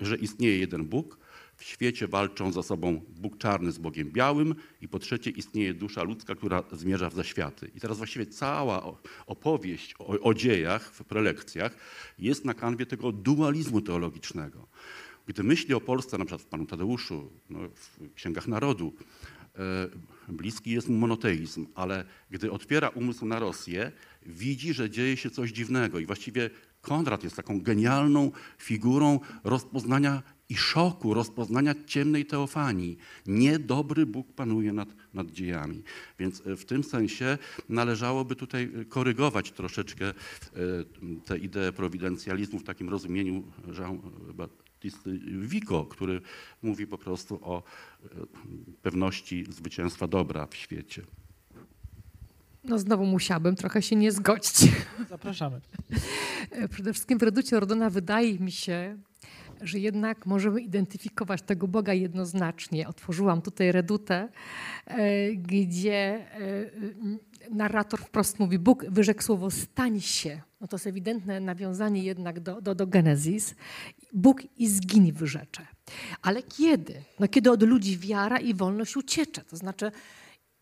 Że istnieje jeden Bóg, w świecie walczą ze sobą Bóg czarny z Bogiem białym i po trzecie istnieje dusza ludzka, która zmierza w zaświaty. I teraz właściwie cała opowieść o, o dziejach w prelekcjach jest na kanwie tego dualizmu teologicznego. Gdy myśli o Polsce, na przykład w Panu Tadeuszu, no, w Księgach Narodu, e, bliski jest mu monoteizm, ale gdy otwiera umysł na Rosję, widzi, że dzieje się coś dziwnego i właściwie Konrad jest taką genialną figurą rozpoznania i szoku rozpoznania ciemnej teofanii. Niedobry Bóg panuje nad, nad dziejami. Więc e, w tym sensie należałoby tutaj e, korygować troszeczkę tę ideę prowidencjalizmu w takim rozumieniu Jean-Baptiste Vico, który mówi po prostu o pewności zwycięstwa dobra w świecie. No znowu musiałabym trochę się nie zgodzić. Zapraszamy. Przede wszystkim w Reducie Ordona wydaje mi się, że jednak możemy identyfikować tego Boga jednoznacznie. Otworzyłam tutaj redutę, e, gdzie e, narrator wprost mówi, Bóg wyrzekł słowo stań się. No to jest ewidentne nawiązanie jednak do, do, do Genezis. Bóg i zgiń wyrzecze. Ale kiedy? No kiedy od ludzi wiara i wolność uciecze. To znaczy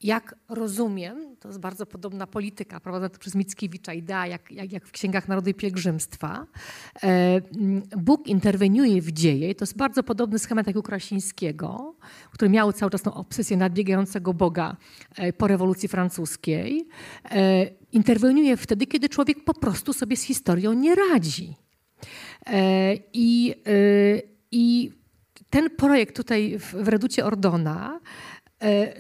jak rozumiem, to jest bardzo podobna polityka prowadzona przez Mickiewicza, idea jak, jak, jak w Księgach Narodu i Pielgrzymstwa. E, Bóg interweniuje w dzieje i to jest bardzo podobny schemat jak u Krasińskiego, który miał cały czas tą obsesję nadbiegającego Boga e, po rewolucji francuskiej. E, interweniuje wtedy, kiedy człowiek po prostu sobie z historią nie radzi. I, i ten projekt tutaj w, w Reducie Ordona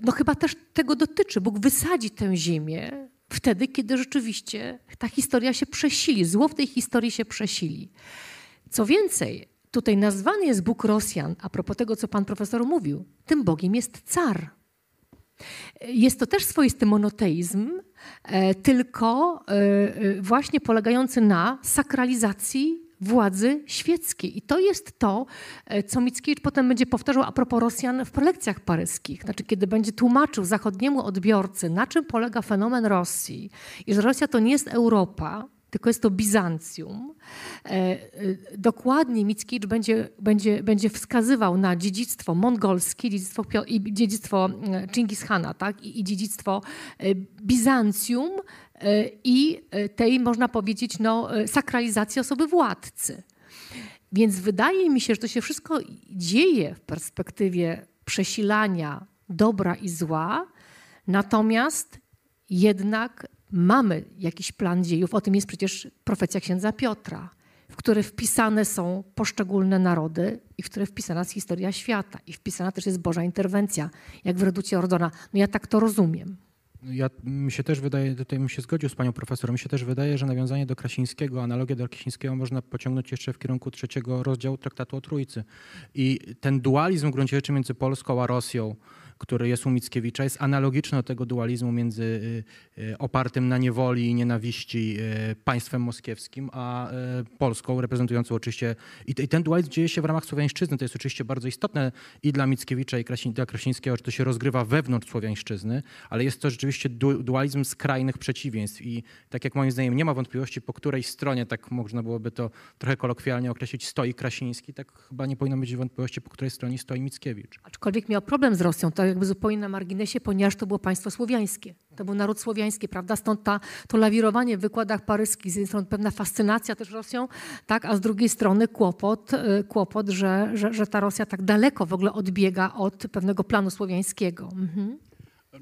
no chyba też tego dotyczy. Bóg wysadzi tę ziemię wtedy, kiedy rzeczywiście ta historia się przesili, zło w tej historii się przesili. Co więcej, tutaj nazwany jest Bóg Rosjan, a propos tego, co pan profesor mówił, tym Bogiem jest car. Jest to też swoisty monoteizm, e, tylko e, właśnie polegający na sakralizacji władzy świeckiej. I to jest to, e, co Mickiewicz potem będzie powtarzał a propos Rosjan w prelekcjach paryskich. Znaczy, kiedy będzie tłumaczył zachodniemu odbiorcy, na czym polega fenomen Rosji i że Rosja to nie jest Europa, tylko jest to Bizancjum. E, e, dokładnie Mickiewicz będzie, będzie, będzie wskazywał na dziedzictwo mongolskie dziedzictwo, i dziedzictwo Chingis Hana tak? I, i dziedzictwo Bizancjum, i e, tej, można powiedzieć, no, e, sakralizacji osoby władcy. Więc wydaje mi się, że to się wszystko dzieje w perspektywie przesilania dobra i zła, natomiast jednak mamy jakiś plan dziejów. O tym jest przecież profecja księdza Piotra, w które wpisane są poszczególne narody i w które wpisana jest historia świata i wpisana też jest Boża interwencja, jak w Reducie Ordona. No ja tak to rozumiem. Ja mi się też wydaje, tutaj bym się zgodził z panią profesor, mi się też wydaje, że nawiązanie do Krasińskiego, analogię do Krasińskiego można pociągnąć jeszcze w kierunku trzeciego rozdziału traktatu o Trójcy. I ten dualizm w gruncie rzeczy między Polską a Rosją, który jest u Mickiewicza, jest analogiczny do tego dualizmu między y, y, opartym na niewoli i nienawiści y, państwem moskiewskim, a Polską, reprezentującą oczywiście... I ten dualizm dzieje się w ramach słowiańszczyzny. To jest oczywiście bardzo istotne i dla Mickiewicza, i dla Krasińskiego, że to się rozgrywa wewnątrz słowiańszczyzny, ale jest to rzeczywiście dualizm skrajnych przeciwieństw. I tak jak moim zdaniem nie ma wątpliwości, po której stronie, tak można byłoby to trochę kolokwialnie określić, stoi Krasiński, tak chyba nie powinno być wątpliwości, po której stronie stoi Mickiewicz. Aczkolwiek miał problem z Rosją. To jakby zupełnie na marginesie, ponieważ to było państwo słowiańskie. To był naród słowiański, prawda? Stąd ta, to lawirowanie w wykładach paryskich, z jednej strony pewna fascynacja też Rosją, tak? a z drugiej strony kłopot, y, kłopot że, że, że ta Rosja tak daleko w ogóle odbiega od pewnego planu słowiańskiego. Mhm.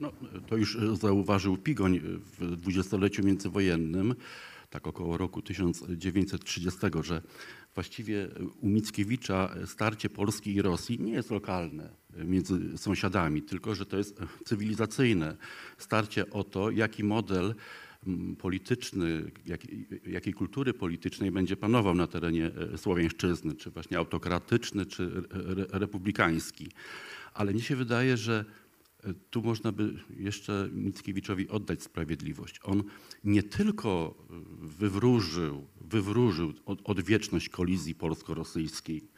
No, to już zauważył Pigoń w dwudziestoleciu międzywojennym, tak około roku 1930, że właściwie u Mickiewicza starcie Polski i Rosji nie jest lokalne między sąsiadami, tylko że to jest cywilizacyjne starcie o to, jaki model mm, polityczny, jak, jakiej kultury politycznej będzie panował na terenie e, Słowiańszczyzny, czy właśnie autokratyczny, czy republikański. Ale mnie się wydaje, że tu można by jeszcze Mickiewiczowi oddać sprawiedliwość. On nie tylko wywróżył, wywróżył odwieczność kolizji polsko-rosyjskiej,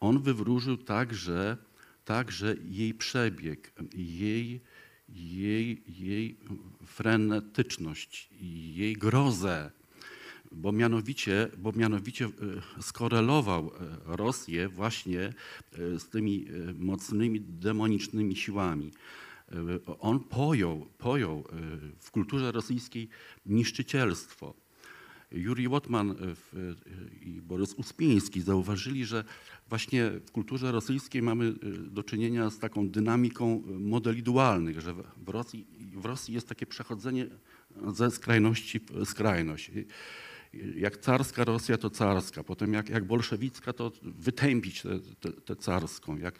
on wywróżył także, także jej przebieg, jej, jej, jej frenetyczność, jej grozę, bo mianowicie, bo mianowicie e, skorelował e, Rosję właśnie e, z tymi mocnymi demonicznymi siłami. On pojął, pojął w kulturze rosyjskiej niszczycielstwo. Juri Łotman i Borys Uspiński zauważyli, że właśnie w kulturze rosyjskiej mamy do czynienia z taką dynamiką modeli dualnych, że w Rosji, w Rosji jest takie przechodzenie ze skrajności w skrajność jak carska Rosja, to carska. Potem jak, jak bolszewicka, to wytępić tę carską. Jak,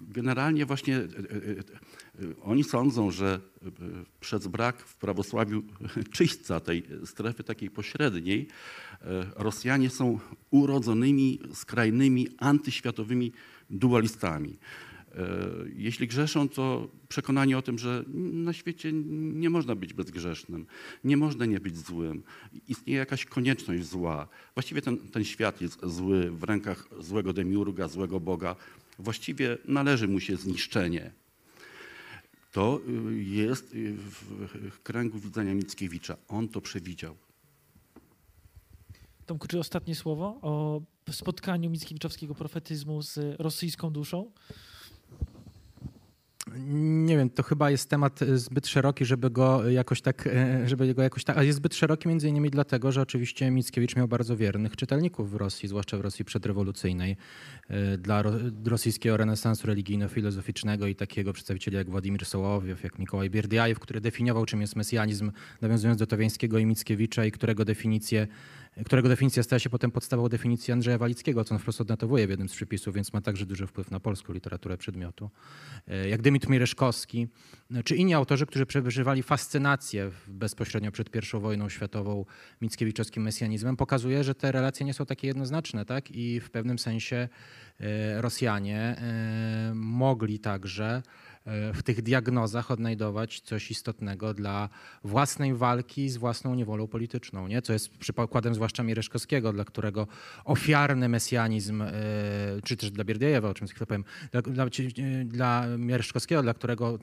generalnie właśnie e, e, e, oni sądzą, że przez brak w prawosławiu czyśćca tej strefy takiej pośredniej, Rosjanie są urodzonymi, skrajnymi, antyświatowymi dualistami. E, jeśli grzeszą, to przekonanie o tym, że na świecie nie można być bezgrzesznym, nie można nie być złym. Istnieje jakaś konieczność zła. Właściwie ten, ten świat jest zły w rękach złego demiurga, złego Boga. Właściwie należy mu się zniszczenie. To y, jest y, w kręgu widzenia Mickiewicza. On to przewidział. Tomku, czy ostatnie słowo o spotkaniu Mickiewiczowskiego profetyzmu z rosyjską duszą? Nie wiem, to chyba jest temat zbyt szeroki, żeby go jakoś tak, e, żeby go jakoś tak, a jest zbyt szeroki między innymi dlatego, że oczywiście Mickiewicz miał bardzo wiernych czytelników w Rosji, zwłaszcza w Rosji przedrewolucyjnej. E, dla rosyjskiego renesansu religijno-filozoficznego i takiego przedstawicieli jak Władimir Sołowiew, jak Mikołaj Bierdiajew, który definiował czym jest mesjanizm, nawiązując do Towiańskiego i Mickiewicza i którego definicję którego definicja stała się potem podstawą definicji Andrzeja Walickiego, co on wprost odnotowuje w jednym z przypisów, więc ma także duży wpływ na polską literaturę przedmiotu. E, jak Dymitr Mireszkowski, e, czy inni autorzy, którzy przeżywali fascynację bezpośrednio przed I wojną światową mickiewiczowskim mesjanizmem, pokazuje, że te relacje nie są takie jednoznaczne, tak? I w pewnym sensie e, Rosjanie mogli także w tych diagnozach odnajdować coś istotnego dla własnej walki z własną niewolą polityczną, nie? co jest przykładem zwłaszcza Miereszkowskiego, dla którego ofiarny mesjanizm, e, czy też dla Bierdiejewa, o czym chwilę powiem, dla, dla, dla Miereszkowskiego, dla którego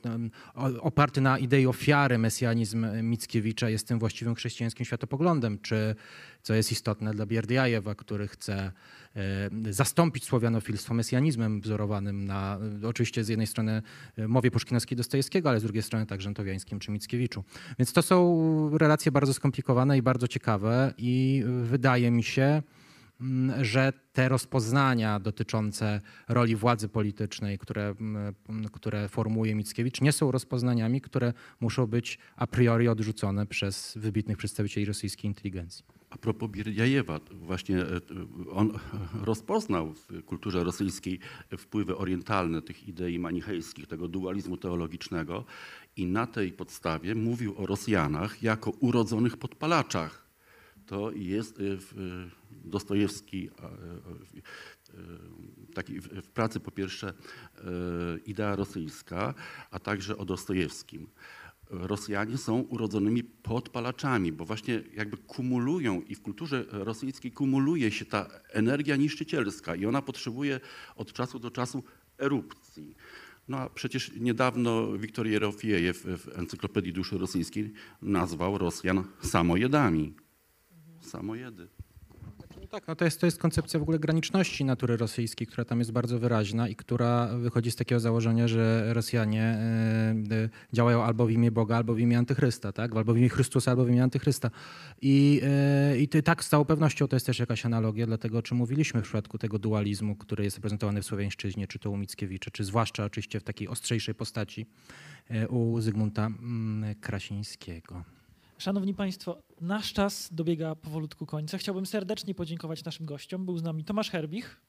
oparty na idei ofiary mesjanizm Mickiewicza jest tym właściwym chrześcijańskim światopoglądem, czy co jest istotne dla Bierdiajewa, który chce e, zastąpić słowianofilstwo mesjanizmem wzorowanym na, oczywiście z jednej strony e, mowie puszkinowskiej Dostojewskiego, ale z drugiej strony także Towiańskim czy Mickiewiczu. Więc to są relacje bardzo skomplikowane i bardzo ciekawe i wydaje mi się, mm, że te rozpoznania dotyczące roli władzy politycznej, które, mm, które formułuje Mickiewicz, nie są rozpoznaniami, które muszą być a priori odrzucone przez wybitnych przedstawicieli rosyjskiej inteligencji. A propos Bierdiajewa, właśnie e, on rozpoznał w kulturze rosyjskiej wpływy orientalne tych idei manichejskich, tego dualizmu teologicznego i na tej podstawie mówił o Rosjanach jako urodzonych podpalaczach. To jest e, w Dostojewski e, taki w pracy po pierwsze idea rosyjska, a także o Dostojewskim. Rosjanie są urodzonymi podpalaczami, bo właśnie jakby kumulują i w kulturze rosyjskiej kumuluje się ta energia niszczycielska i ona potrzebuje od czasu do czasu erupcji. No a przecież niedawno Wiktor Jerofiejew w Encyklopedii Duszy Rosyjskiej nazwał Rosjan samojedami. Samojedy. No tak, no to, jest, to jest koncepcja w ogóle graniczności natury rosyjskiej, która tam jest bardzo wyraźna i która wychodzi z takiego założenia, że Rosjanie e, e, działają albo w imię Boga, albo w imię Antychrysta, tak? albo w imię Chrystusa, albo w imię Antychrysta. I, e, i tak z całą pewnością to jest też jakaś analogia dla tego, o czym mówiliśmy w przypadku tego dualizmu, który jest reprezentowany w Słowiańszczyźnie, czy to u Mickiewicza, czy zwłaszcza oczywiście w takiej ostrzejszej postaci u Zygmunta mm, Krasińskiego. Szanowni Państwo, nasz czas dobiega powolutku końca. Chciałbym serdecznie podziękować naszym gościom. Był z nami Tomasz Herbich.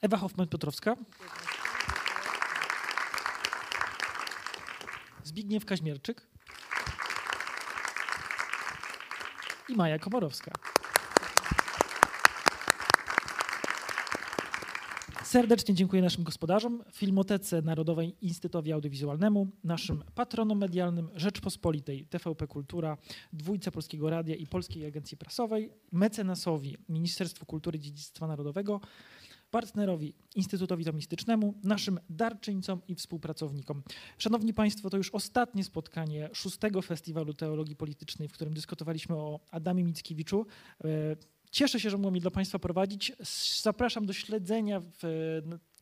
Ewa Hoffman-Piotrowska. Zbigniew Kaźmierczyk. I Maja Komorowska. Serdecznie dziękuję naszym gospodarzom, Filmotece Narodowej Instytutowi Audiowizualnemu, naszym patronom medialnym Rzeczpospolitej, TVP Kultura, Dwójce Polskiego Radia i Polskiej Agencji Prasowej, mecenasowi Ministerstwu Kultury i Dziedzictwa Narodowego, partnerowi Instytutowi Tomistycznemu, naszym darczyńcom i współpracownikom. Szanowni Państwo, to już ostatnie spotkanie szóstego Festiwalu Teologii Politycznej, w którym dyskutowaliśmy o Adamie Mickiewiczu. E, Cieszę się, że mogłem je dla Państwa prowadzić. Zapraszam do śledzenia w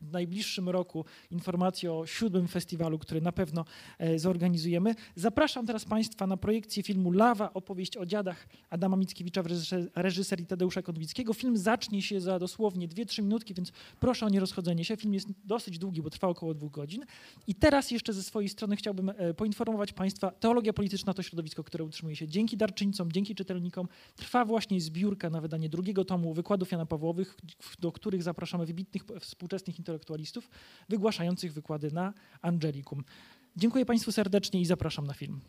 najbliższym roku informacji o siódmym festiwalu, który na pewno e, zorganizujemy. Zapraszam teraz Państwa na projekcję filmu Lawa, opowieść o dziadach Adama Mickiewicza w reżyserii Tadeusza Konwickiego. Film zacznie się za dosłownie 2-3 minutki, więc proszę o nierozchodzenie się. Film jest dosyć długi, bo trwa około dwóch godzin. I teraz jeszcze ze swojej strony chciałbym e, poinformować Państwa, teologia polityczna to środowisko, które utrzymuje się dzięki darczyńcom, dzięki czytelnikom. Trwa właśnie zbiórka na wydanie drugiego tomu wykładów Jana Pawłowych, do których zapraszamy wybitnych współczesnych intelektualistów wygłaszających wykłady na Angelikum. Dziękuję Państwu serdecznie i zapraszam na film.